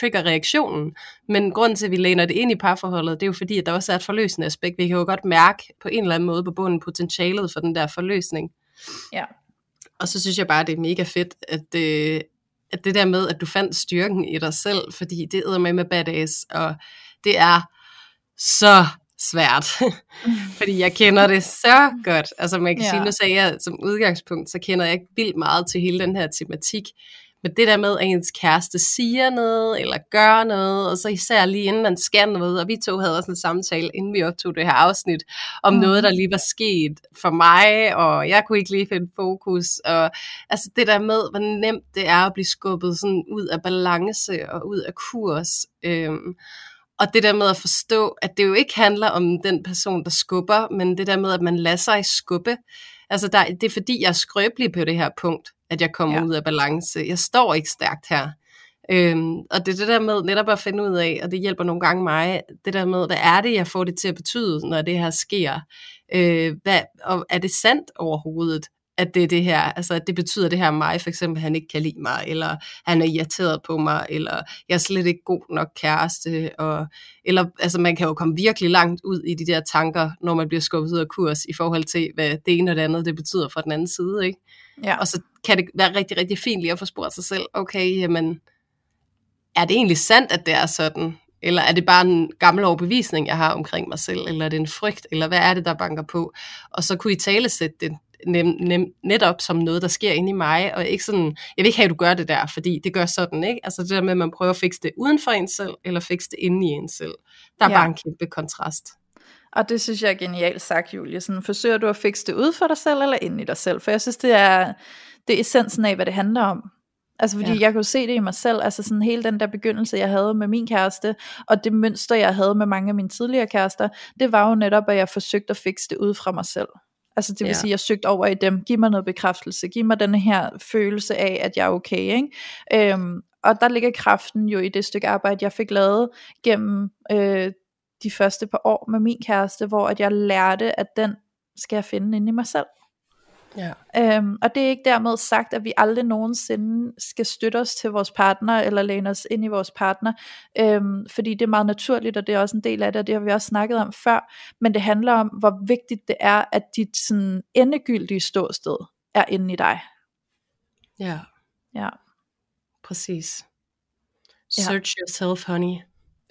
trigger reaktionen, men grunden til, at vi læner det ind i parforholdet, det er jo fordi, at der også er et forløsende aspekt. Vi kan jo godt mærke på en eller anden måde på bunden potentialet for den der forløsning. Ja. Og så synes jeg bare, det er mega fedt, at, øh, at det der med, at du fandt styrken i dig selv, fordi det æder med med badass, og det er så svært, fordi jeg kender det så godt. Altså man kan ja. sige, nu sagde jeg som udgangspunkt, så kender jeg ikke vildt meget til hele den her tematik, men det der med, at ens kæreste siger noget, eller gør noget, og så især lige inden man skal noget, og vi to havde også en samtale, inden vi optog det her afsnit, om Mm. noget, der lige var sket for mig, og jeg kunne ikke lige finde fokus, og altså det der med, hvor nemt det er at blive skubbet sådan ud af balance, og ud af kurs, øhm, og det der med at forstå, at det jo ikke handler om den person, der skubber, men det der med, at man lader sig skubbe. Altså der, det er fordi, jeg er skrøbelig på det her punkt, at jeg kommer Ja. ud af balance. Jeg står ikke stærkt her. Øhm, og det er det der med netop at finde ud af, og det hjælper nogle gange mig, det der med, hvad er det, jeg får det til at betyde, når det her sker? Øh, hvad, og er det sandt overhovedet, at det er det her, altså at det betyder det her mig, for eksempel, han ikke kan lide mig, eller han er irriteret på mig, eller jeg er slet ikke god nok kæreste, og, eller altså man kan jo komme virkelig langt ud i de der tanker, når man bliver skubbet ud af kurs, i forhold til, hvad det ene og det andet, det betyder for den anden side, ikke? Ja. Og så kan det være rigtig, rigtig fint lige at få spurgt sig selv, okay, jamen, er det egentlig sandt, at det er sådan? Eller er det bare en gammel overbevisning, jeg har omkring mig selv? Eller er det en frygt? Eller hvad er det, der banker på? Og så kunne I tale sætte det nem, nem, netop som noget, der sker inde i mig, og ikke sådan, jeg vil ikke have, at du gør det der, fordi det gør sådan, ikke? Altså det der med, at man prøver at fikse det uden for en selv, eller fikse det inde i en selv. Der er Ja. bare en kæmpe kontrast. Og det synes jeg er genialt sagt, Julie. Sådan, forsøger du at fikse det ud for dig selv, eller ind i dig selv? For jeg synes, det er, det er essensen af, hvad det handler om. Altså fordi ja. Jeg kunne se det i mig selv, altså sådan hele den der begyndelse, jeg havde med min kæreste, og det mønster, jeg havde med mange af mine tidligere kærester, det var jo netop, at jeg forsøgte at fikse det ud fra mig selv. Altså det vil Ja. sige, at jeg søgte over i dem, giv mig noget bekræftelse, giv mig den her følelse af, at jeg er okay. Ikke? Øhm, og der ligger kraften jo i det stykke arbejde, jeg fik lavet gennem øh, de første par år med min kæreste, hvor at jeg lærte, at den skal jeg finde inde i mig selv. Ja. Øhm, og det er ikke dermed sagt, at vi aldrig nogensinde skal støtte os til vores partner, eller læne os ind i vores partner, øhm, fordi det er meget naturligt, og det er også en del af det, og det har vi også snakket om før, men det handler om, hvor vigtigt det er, at dit sådan, endegyldige ståsted er inde i dig. Ja, Ja, præcis. Ja. Search yourself, honey.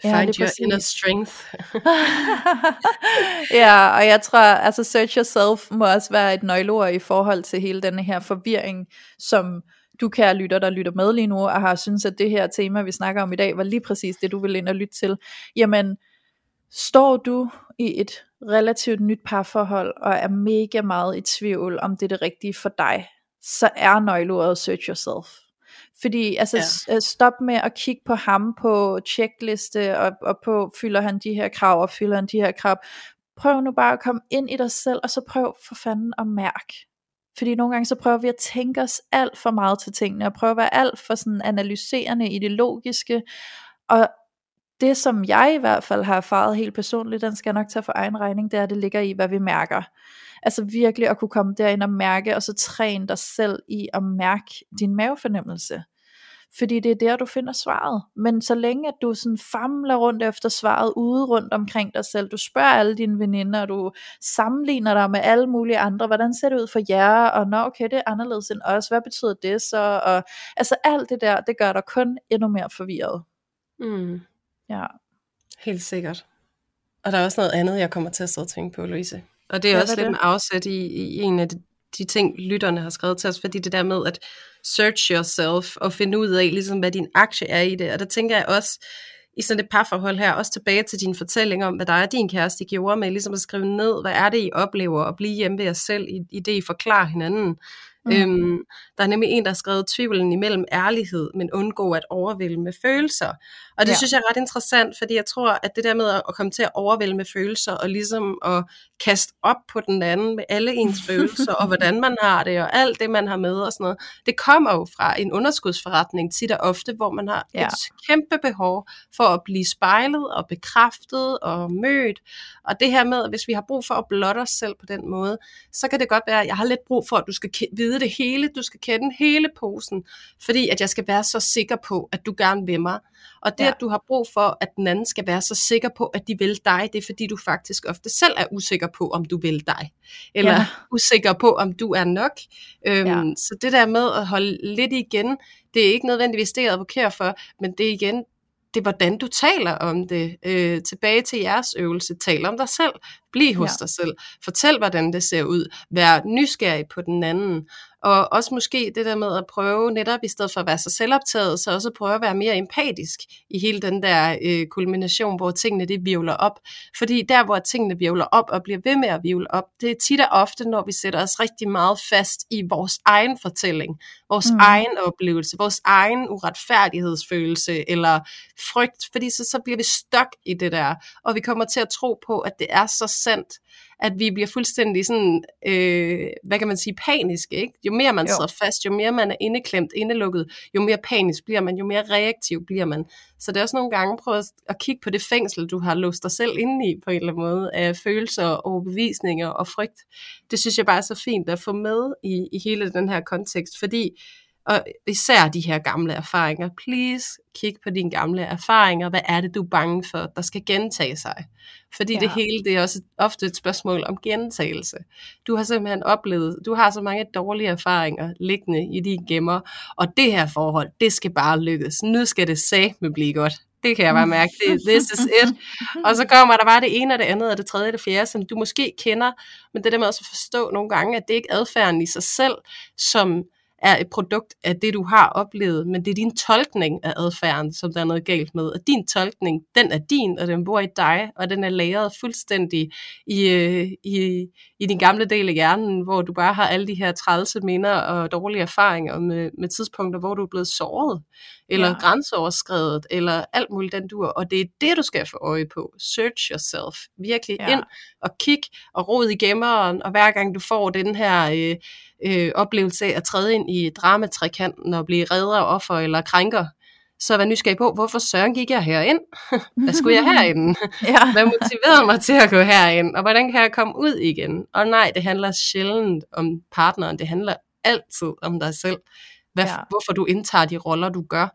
Ja, Find lige your inner strength. ja, og jeg tror, altså search yourself må også være et nøgleord i forhold til hele denne her forvirring, som du kære lytter, der lytter med lige nu, og har synes at det her tema, vi snakker om i dag, var lige præcis det, du ville ind og lytte til. Jamen, står du i et relativt nyt parforhold, og er mega meget i tvivl, om det er det rigtige for dig, så er nøgleordet search yourself. Fordi altså Ja. ja. stop med at kigge på ham på checkliste og, og på fylder han de her krav og fylder han de her krav. Prøv nu bare at komme ind i dig selv og så prøv for fanden at mærke. Fordi nogle gange så prøver vi at tænke os alt for meget til tingene og prøve at være alt for sådan analyserende i det logiske. Og det som jeg i hvert fald har erfaret helt personligt, den skal jeg nok tage for egen regning, det er at det ligger i hvad vi mærker. Altså virkelig at kunne komme derind og mærke, og så træne dig selv i at mærke din mavefornemmelse. Fordi det er der, du finder svaret. Men så længe at du sådan famler rundt efter svaret ude rundt omkring dig selv, du spørger alle dine veninder, og du sammenligner dig med alle mulige andre, hvordan ser det ud for jer, og nå okay, det er anderledes end os, hvad betyder det så, og altså alt det der, det gør dig kun endnu mere forvirret. Mm. Ja. Helt sikkert. Og der er også noget andet, jeg kommer til at sidde og tænke på, Louise. Og det er Ja, også lidt med afsæt i, i en af de, de ting, lytterne har skrevet til os, fordi det der med at search yourself og finde ud af, ligesom, hvad din aktie er i det. Og der tænker jeg også, i sådan et parforhold her, også tilbage til din fortælling om, hvad der er din kæreste gjorde med, ligesom at skrive ned, hvad er det, I oplever, og blive hjemme ved jer selv, i, i det, I forklarer hinanden. Mm. Øhm, der er nemlig en, der har skrevet tvivlen imellem ærlighed, men undgå at overvælde med følelser. Og det Ja. synes jeg er ret interessant, fordi jeg tror, at det der med at komme til at overvælde med følelser, og ligesom at kaste op på den anden med alle ens følelser, og hvordan man har det, og alt det, man har med og sådan noget, det kommer jo fra en underskudsforretning tit og ofte, hvor man har Ja. et kæmpe behov for at blive spejlet og bekræftet og mødt. Og det her med, at hvis vi har brug for at blotte os selv på den måde, så kan det godt være, at jeg har lidt brug for, at du skal ke- vide det hele, du skal kende hele posen, fordi at jeg skal være så sikker på, at du gerne vil mig. Og det, Ja. at du har brug for, at den anden skal være så sikker på, at de vil dig, det er fordi, du faktisk ofte selv er usikker på, om du vil dig. Eller Ja. usikker på, om du er nok. Øhm, ja. Så det der med at holde lidt igen, det er ikke nødvendigvis det, jeg advokerer for, men det er igen, det er hvordan du taler om det. Øh, tilbage til jeres øvelse. Tal om dig selv. Bliv hos Ja. dig selv. Fortæl, hvordan det ser ud. Vær nysgerrig på den anden. Og også måske det der med at prøve netop, i stedet for at være så selvoptaget, så også prøve at være mere empatisk i hele den der øh, kulmination, hvor tingene det virvler op. Fordi der, hvor tingene virvler op og bliver ved med at virvle op, det er tit og ofte, når vi sætter os rigtig meget fast i vores egen fortælling, vores mm. egen oplevelse, vores egen uretfærdighedsfølelse eller frygt, fordi så, så bliver vi stok i det der, og vi kommer til at tro på, at det er så sandt, at vi bliver fuldstændig sådan, øh, hvad kan man sige, paniske, ikke? Jo mere man Jo. sidder fast, jo mere man er indeklemt, indelukket, jo mere panisk bliver man, jo mere reaktiv bliver man. Så det er også nogle gange prøve at- at kigge på det fængsel, du har låst dig selv inde i på en eller anden måde, af følelser, overbevisninger og frygt. Det synes jeg bare er så fint at få med i, i hele den her kontekst, fordi og især de her gamle erfaringer. Please kig på dine gamle erfaringer. Hvad er det, du er bange for, der skal gentage sig? Fordi Ja. det hele, det er også ofte et spørgsmål om gentagelse. Du har simpelthen oplevet, du har så mange dårlige erfaringer liggende i de gemmer, og det her forhold, det skal bare lykkes. Nu skal det med blive godt. Det kan jeg bare mærke. Det, this is it. Og så kommer der bare det ene og det andet og det tredje og det fjerde, som du måske kender, men det der med også at forstå nogle gange, at det ikke er adfærden i sig selv, som er et produkt af det, du har oplevet, men det er din tolkning af adfærden, som der er noget galt med. Og din tolkning, den er din, og den bor i dig, og den er lagret fuldstændig i, øh, i, i din gamle del af hjernen, hvor du bare har alle de her trælse minder og dårlige erfaringer med, med tidspunkter, hvor du er blevet såret, eller Ja. grænseoverskredet, eller alt muligt den dur. Og det er det, du skal få øje på. Search yourself. Virkelig ja. ind og kig og rod i gemmeren, og hver gang du får den her øh, øh, oplevelse af at træde ind i dramatrikanten og blive redder, offer eller krænker, så vær nysgerrig på, hvorfor søren gik jeg herind? Hvad skulle jeg herinde? ja. Hvad motiverede mig til at gå herind? Og hvordan kan jeg komme ud igen? Og nej, det handler sjældent om partneren. Det handler altid om dig selv. Hvad, Ja. Hvorfor du indtager de roller, du gør.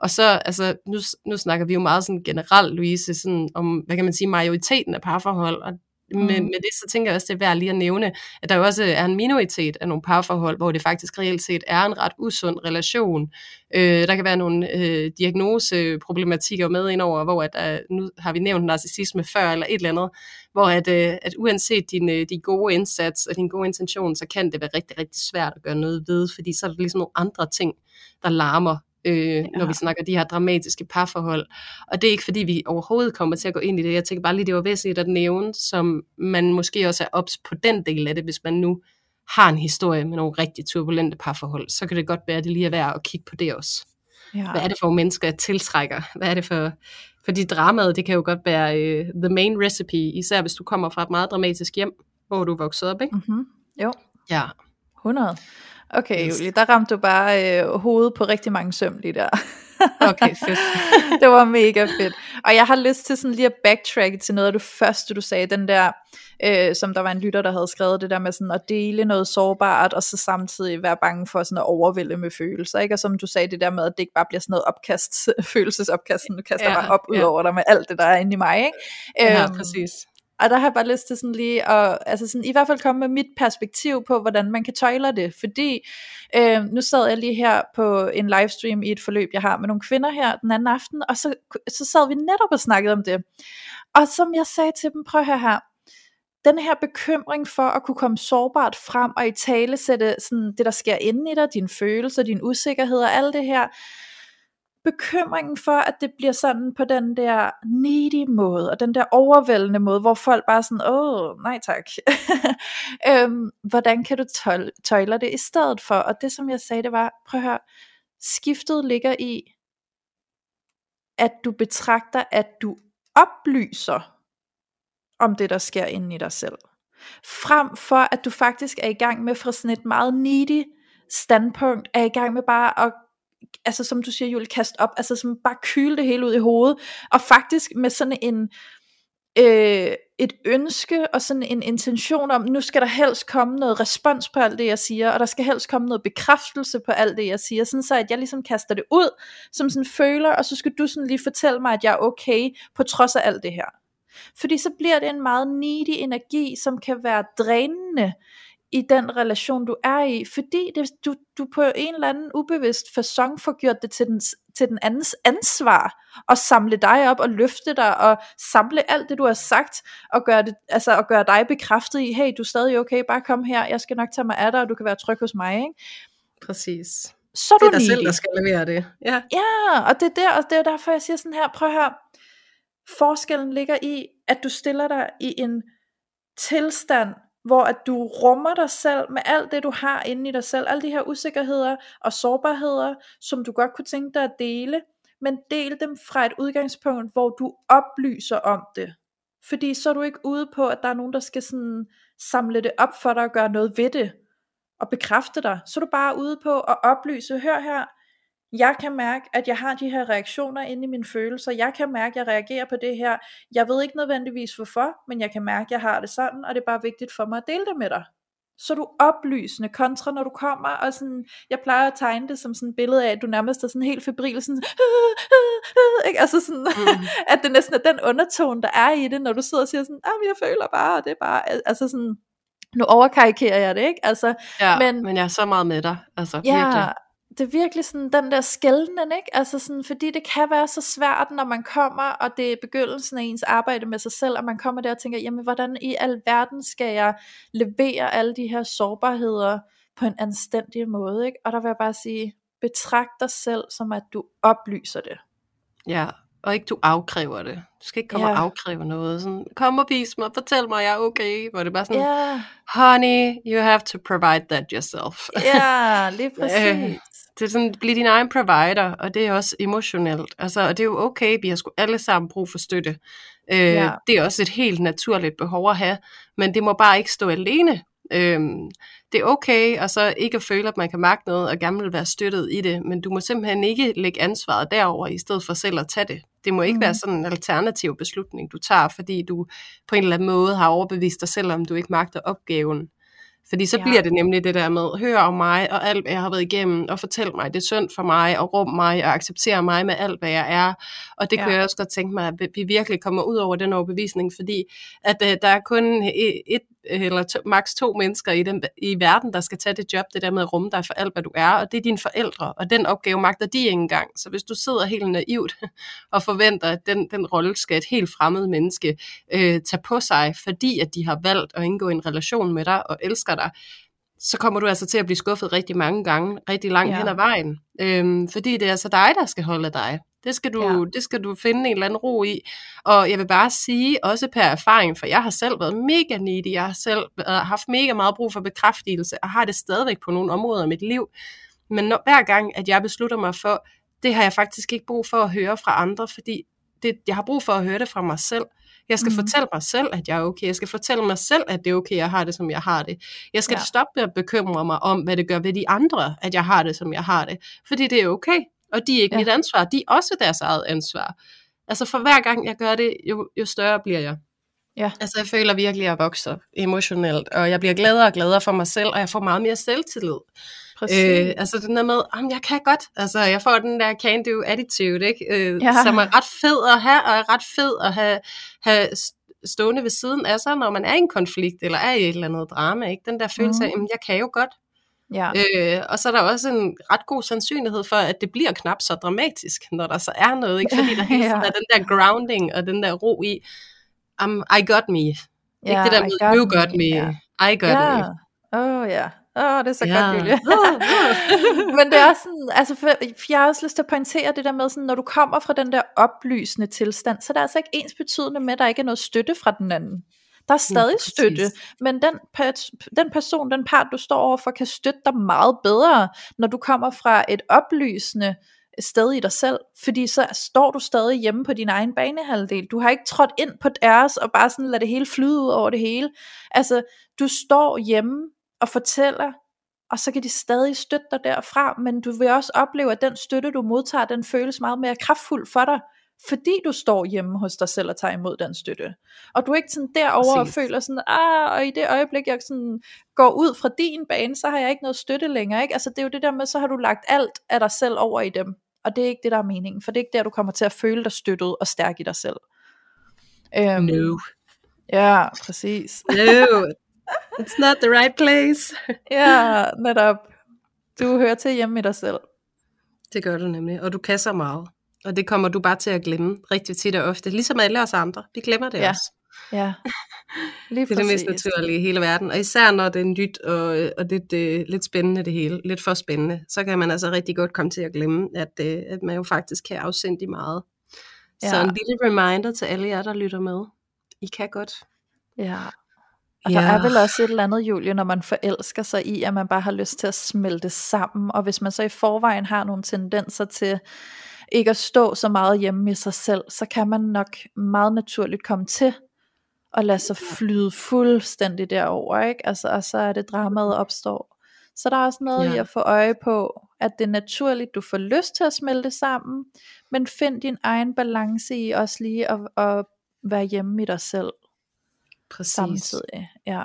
Og så, altså, nu, nu snakker vi jo meget sådan generelt, Louise, sådan om, hvad kan man sige, majoriteten af parforhold. Og Mm. med det, så tænker jeg også, det er værd lige at nævne, at der jo også er en minoritet af nogle parforhold, hvor det faktisk reelt set er en ret usund relation. Øh, der kan være nogle øh, diagnoseproblematikker med indover, hvor at, øh, nu har vi nævnt narcissisme før, eller et eller andet, hvor at, øh, at uanset din, øh, din gode indsats og din gode intention, så kan det være rigtig, rigtig svært at gøre noget ved, fordi så er der ligesom nogle andre ting, der larmer, øh, ja. når vi snakker de her dramatiske parforhold. Og det er ikke fordi, vi overhovedet kommer til at gå ind i det. Jeg tænker bare lige, det var væsentligt at nævne, som man måske også er ops på den del af det, hvis man nu har en historie med nogle rigtig turbulente parforhold, så kan det godt være, at det lige er værd at kigge på det også. ja. Hvad er det for mennesker, jeg tiltrækker? Hvad er det for... Fordi dramaet, det kan jo godt være uh, the main recipe, især hvis du kommer fra et meget dramatisk hjem, hvor du er vokset op, ikke? Mm-hmm. Jo, Ja. 100. Okay, Yes. Julie, der ramte du bare øh, hovedet på rigtig mange søm lige der. Okay, fedt. det var mega fedt. Og jeg har lyst til sådan lige at backtrack til noget af det første, du sagde, den der, øh, som der var en lytter, der havde skrevet det der med sådan at dele noget sårbart, og så samtidig være bange for sådan at overvælde med følelser, ikke? Og som du sagde, det der med, at det ikke bare bliver sådan noget opkast, følelsesopkast, nu kaster ja, bare op ja. ud over dig med alt det, der er inde i mig, ikke? Ja, øhm, præcis. Og der har jeg bare lyst til sådan lige at, altså sådan, i hvert fald komme med mit perspektiv på, hvordan man kan tøjle det. Fordi øh, nu sad jeg lige her på en livestream i et forløb, jeg har med nogle kvinder her den anden aften, og så, så sad vi netop og snakkede om det. Og som jeg sagde til dem, prøv at høre her, den her bekymring for at kunne komme sårbart frem og i tale sætte sådan det, der sker inde i dig, dine følelser, din usikkerheder, og alt det her, bekymringen for, at det bliver sådan på den der needy måde, og den der overvældende måde, hvor folk bare sådan, åh, nej tak. øhm, hvordan kan du tøjle det i stedet for? Og det som jeg sagde, det var, prøv at høre, skiftet ligger i, at du betragter, at du oplyser om det, der sker inde i dig selv. Frem for, at du faktisk er i gang med fra sådan et meget needy standpunkt, er i gang med bare at altså som du siger, Julie, kast op, altså som bare kyle det hele ud i hovedet, og faktisk med sådan en, øh, et ønske og sådan en intention om, nu skal der helst komme noget respons på alt det, jeg siger, og der skal helst komme noget bekræftelse på alt det, jeg siger, sådan så at jeg ligesom kaster det ud, som sådan føler, og så skal du sådan lige fortælle mig, at jeg er okay, på trods af alt det her. Fordi så bliver det en meget needy energi, som kan være drænende, i den relation du er i, fordi det, du, du på en eller anden ubevidst façon får gjort det til den, til den andens ansvar, og samle dig op og løfte dig, og samle alt det du har sagt, og gøre, det, altså, og gøre dig bekræftet i, hey du er stadig okay, bare kom her, jeg skal nok tage mig af dig, og du kan være tryg hos mig, ikke? Præcis. Så det er dig selv, der skal levere det. Ja. ja, og det er, der, og det er derfor, jeg siger sådan her, prøv her, forskellen ligger i, at du stiller dig i en tilstand, hvor at du rummer dig selv med alt det du har inde i dig selv, alle de her usikkerheder og sårbarheder, som du godt kunne tænke dig at dele, men del dem fra et udgangspunkt, hvor du oplyser om det. Fordi så er du ikke ude på, at der er nogen, der skal sådan samle det op for dig og gøre noget ved det, og bekræfte dig. Så er du bare ude på at oplyse, hør her, jeg kan mærke, at jeg har de her reaktioner inde i mine følelser. Jeg kan mærke, at jeg reagerer på det her. Jeg ved ikke nødvendigvis hvorfor, men jeg kan mærke, at jeg har det sådan, og det er bare vigtigt for mig at dele det med dig. Så er du oplysende kontra, når du kommer, og sådan, jeg plejer at tegne det som sådan et billede af, at du nærmest er sådan helt febril, sådan, ikke? Altså sådan, mm. at det næsten er den undertone, der er i det, når du sidder og siger sådan, ah, jeg føler bare, og det er bare, altså sådan, nu overkarikerer jeg det, ikke? Altså, ja, men, men jeg er så meget med dig, altså ja, virkelig det er virkelig sådan den der skældnen, ikke? Altså sådan, fordi det kan være så svært, når man kommer, og det er begyndelsen af ens arbejde med sig selv, og man kommer der og tænker, jamen hvordan i al verden skal jeg levere alle de her sårbarheder på en anstændig måde, ikke? Og der vil jeg bare sige, betragt dig selv som at du oplyser det. Ja, og ikke du afkræver det. Du skal ikke komme yeah. og afkræve noget. Sådan, kom og vis mig, fortæl mig, jeg er okay. Hvor det bare sådan, yeah. honey, you have to provide that yourself. Ja, yeah, lige præcis. Det er sådan, bliv din egen provider, og det er også emotionelt. Altså, og det er jo okay, vi har sgu alle sammen brug for støtte. Øh, ja. Det er også et helt naturligt behov at have, men det må bare ikke stå alene. Øh, det er okay, og så ikke at føle, at man kan magte noget, og gerne vil være støttet i det, men du må simpelthen ikke lægge ansvaret derover i stedet for selv at tage det. Det må ikke mm. være sådan en alternativ beslutning, du tager, fordi du på en eller anden måde har overbevist dig selv, om du ikke magter opgaven. Fordi så ja. bliver det nemlig det der med, hør om mig og alt, hvad jeg har været igennem, og fortæl mig, det er synd for mig, og rum mig, og acceptere mig med alt, hvad jeg er. Og det ja. kan jeg også godt tænke mig, at vi virkelig kommer ud over den overbevisning, fordi at uh, der er kun et eller to, maks to mennesker i, den, i verden, der skal tage det job, det der med at rumme dig for alt, hvad du er, og det er dine forældre, og den opgave magter de ikke engang. Så hvis du sidder helt naivt og forventer, at den, den rolle skal et helt fremmed menneske øh, tage på sig, fordi at de har valgt at indgå en relation med dig og elsker dig, så kommer du altså til at blive skuffet rigtig mange gange, rigtig langt ja. hen ad vejen. Øhm, fordi det er altså dig, der skal holde dig. Det skal, du, ja. det skal du finde en eller anden ro i. Og jeg vil bare sige, også per erfaring, for jeg har selv været mega needy, jeg har selv haft mega meget brug for bekræftelse, og har det stadigvæk på nogle områder af mit liv. Men når, hver gang, at jeg beslutter mig for, det har jeg faktisk ikke brug for at høre fra andre, fordi det, jeg har brug for at høre det fra mig selv. Jeg skal mm. fortælle mig selv, at jeg er okay. Jeg skal fortælle mig selv, at det er okay, jeg har det, som jeg har det. Jeg skal ja. stoppe med at bekymre mig om, hvad det gør ved de andre, at jeg har det, som jeg har det. Fordi det er okay. Og de er ikke Ja. mit ansvar, de er også deres eget ansvar. Altså for hver gang jeg gør det, jo, jo større bliver jeg. Ja. Altså jeg føler virkelig, at jeg vokser emotionelt, og jeg bliver gladere og gladere for mig selv, og jeg får meget mere selvtillid. Præcis. Øh, altså den der med, om jeg kan godt, altså jeg får den der can do attitude, ikke? Øh, Ja. som er ret fed at have, og er ret fed at have, have stående ved siden af sig, når man er i en konflikt, eller er i et eller andet drama, ikke? Den der følelse af, Mhm. jamen, jeg kan jo godt. Ja. Øh, og så er der også en ret god sandsynlighed for, at det bliver knap så dramatisk, når der så er noget, ikke? Fordi der hele Ja. er den der grounding, og den der ro i, um, I got me. Ikke ja, det der med, you got me, Ja. I got ja. me. Åh oh, ja. Åh, oh, det er så Ja. godt, Julie. Men det er også sådan, altså for, for jeg har også lyst til at pointere det der med, sådan, når du kommer fra den der oplysende tilstand, så er det altså ikke ens betydende med, at der ikke er noget støtte fra den anden. Der er stadig præcis. støtte, men den, den person, den part, du står overfor, kan støtte dig meget bedre, når du kommer fra et oplysende sted i dig selv, fordi så står du stadig hjemme på din egen banehalvdel. Du har ikke trådt ind på deres og bare sådan lade det hele flyde ud over det hele. Altså, du står hjemme og fortæller, og så kan de stadig støtte dig derfra, men du vil også opleve, at den støtte, du modtager, den føles meget mere kraftfuld for dig, fordi du står hjemme hos dig selv og tager imod den støtte. Og du er ikke sådan derover og Præcis. føler sådan, ah, og i det øjeblik, jeg sådan går ud fra din bane, så har jeg ikke noget støtte længere. Ikke? Altså det er jo det der med, så har du lagt alt af dig selv over i dem. Og det er ikke det, der er meningen, for det er ikke der, du kommer til at føle dig støttet og stærk i dig selv. Øhm, No. Ja, præcis. No. It's not the right place. Ja, netop. Du hører til hjemme i dig selv. Det gør du nemlig, og du kan så meget. Og det kommer du bare til at glemme rigtig tit og ofte, ligesom alle os andre. Vi glemmer det Ja, også. Ja, lige Det er det mest naturlige i hele verden. Og især når det er nyt og, og lidt, øh, lidt spændende det hele, lidt for spændende, så kan man altså rigtig godt komme til at glemme, at, øh, at man jo faktisk kan afsende meget. Så Ja. en lille reminder til alle jer, der lytter med. I kan godt. Ja. Og der Ja. er vel også et eller andet, Julie, når man forelsker sig i, at man bare har lyst til at smelte sammen. Og hvis man så i forvejen har nogle tendenser til ikke at stå så meget hjemme i sig selv, så kan man nok meget naturligt komme til at lade sig flyde fuldstændig derover, ikke? Altså, og så er det dramaet opstår. Så der er også noget ja. i at få øje på, at det er naturligt, du får lyst til at smelte sammen, men find din egen balance i også lige at, at være hjemme i dig selv Præcis. samtidig. Ja.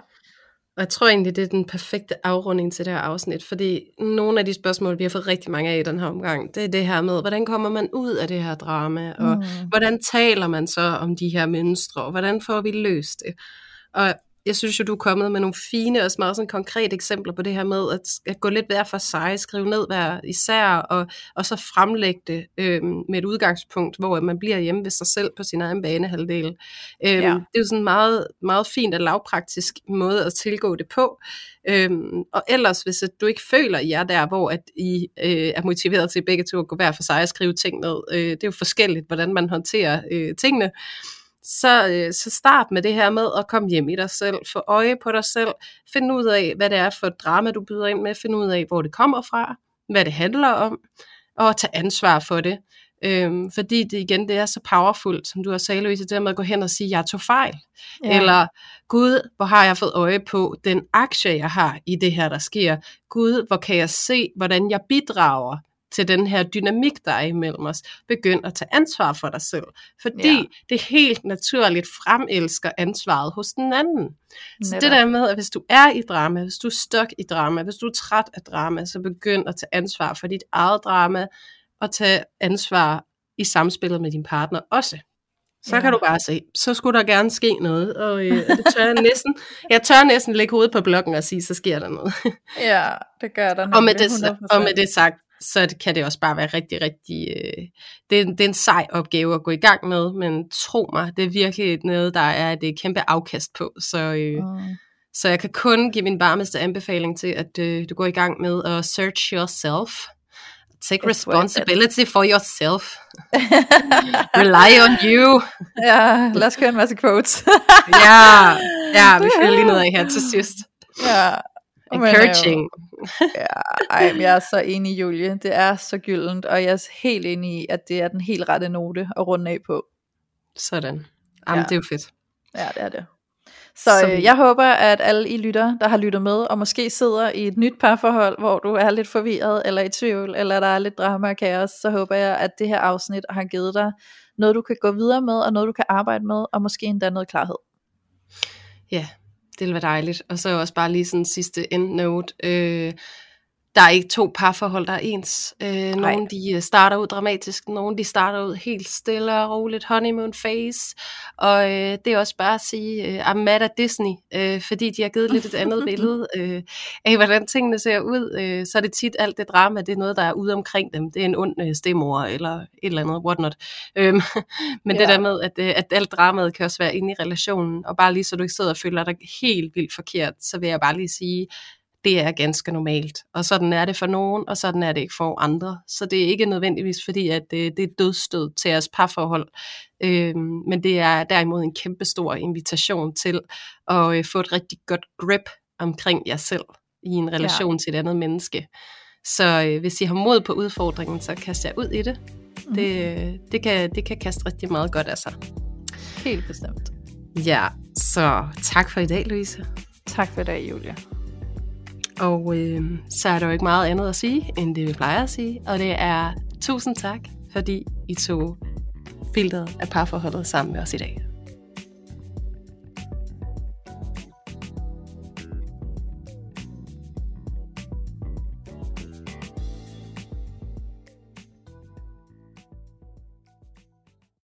Og jeg tror egentlig, det er den perfekte afrunding til det her afsnit, fordi nogle af de spørgsmål, vi har fået rigtig mange af i den her omgang, det er det her med, hvordan kommer man ud af det her drama, og Mm. hvordan taler man så om de her mønstre, og hvordan får vi løst det? Og jeg synes jo, du er kommet med nogle fine og meget sådan konkrete eksempler på det her med at, at gå lidt hver for sig, skrive ned hver især, og, og så fremlægge det øhm, med et udgangspunkt, hvor man bliver hjemme ved sig selv på sin egen banehalvdel. Øhm, Ja. Det er jo sådan en meget, meget fint og lavpraktisk måde at tilgå det på. Øhm, og ellers, hvis du ikke føler, at I er der, hvor at I øh, er motiveret til begge to at gå hver for sig og skrive ting ned, øh, det er jo forskelligt, hvordan man håndterer øh, tingene, så, øh, så start med det her med at komme hjem i dig selv, få øje på dig selv, find ud af, hvad det er for et drama, du byder ind med, find ud af, hvor det kommer fra, hvad det handler om, og tage ansvar for det. Øhm, fordi det igen, det er så powerfult, som du har sagt, Louise, det der med at gå hen og sige, jeg tog fejl. Ja. Eller, Gud, hvor har jeg fået øje på den aktie, jeg har i det her, der sker. Gud, hvor kan jeg se, hvordan jeg bidrager til den her dynamik, der er imellem os. Begynd at tage ansvar for dig selv. Fordi Ja. det helt naturligt fremelsker ansvaret hos den anden. Så Netop. det der med, at hvis du er i drama, hvis du er stok i drama, hvis du er træt af drama, så begynd at tage ansvar for dit eget drama, og tage ansvar i samspillet med din partner også. Så Ja. kan du bare se, så skulle der gerne ske noget, og øh, det tør jeg næsten, jeg tør næsten lægge hovedet på blokken og sige, så sker der noget. Ja, det gør der og, med det, 100%. og med det sagt, så kan det også bare være rigtig, rigtig, øh, det, er, det er en sej opgave at gå i gang med, men tro mig, det er virkelig noget, der er et kæmpe afkast på, så, øh, Mm. så jeg kan kun give min varmeste anbefaling til, at øh, du går i gang med at search yourself, take It's responsibility for yourself, rely on you, ja, lad os køre en masse quotes. ja, ja, vi følger lige noget af her til sidst. ja. Men, øh, Encouraging. Ja, ej, men jeg er så enig, Julie. Det er så gyldent, og jeg er helt enig i, at det er den helt rette note at runde af på. Sådan. Jamen, Ja. det er jo fedt. Ja, det er det. Så øh, jeg håber, at alle I lytter, der har lyttet med, og måske sidder i et nyt parforhold, hvor du er lidt forvirret, eller i tvivl, eller der er lidt drama og kaos, så håber jeg, at det her afsnit har givet dig noget, du kan gå videre med, og noget, du kan arbejde med, og måske endda noget klarhed. Ja, det ville være dejligt. Og så også bare lige sådan en sidste endnote. Øh, der er ikke to parforhold, der er ens. Øh, nogle de øh, starter ud dramatisk, nogle de starter ud helt stille og roligt, honeymoon phase. Og øh, det er også bare at sige, øh, I'm mad at Disney, øh, fordi de har givet lidt et andet billede øh, af, hvordan tingene ser ud. Øh, så er det tit alt det drama, det er noget, der er ude omkring dem. Det er en ond øh, stemor eller et eller andet, whatnot. Øh, men ja. det der med, at, øh, at alt dramaet kan også være inde i relationen, og bare lige så du ikke sidder og føler dig helt vildt forkert, så vil jeg bare lige sige, det er ganske normalt. Og sådan er det for nogen, og sådan er det ikke for andre. Så det er ikke nødvendigvis fordi, at det, det er dødstød til jeres parforhold. Øhm, men det er derimod en kæmpe stor invitation til at øh, få et rigtig godt grip omkring jer selv i en relation ja. til et andet menneske. Så øh, hvis I har mod på udfordringen, så kast jer ud i det. Mm. Det, det, kan, det kan kaste rigtig meget godt af sig. Helt bestemt. Ja, så tak for i dag, Louise. Tak for i dag, Julia. Og øh, så er der jo ikke meget andet at sige, end det vi plejer at sige. Og det er tusind tak, fordi I tog filteret af parforholdet sammen med os i dag.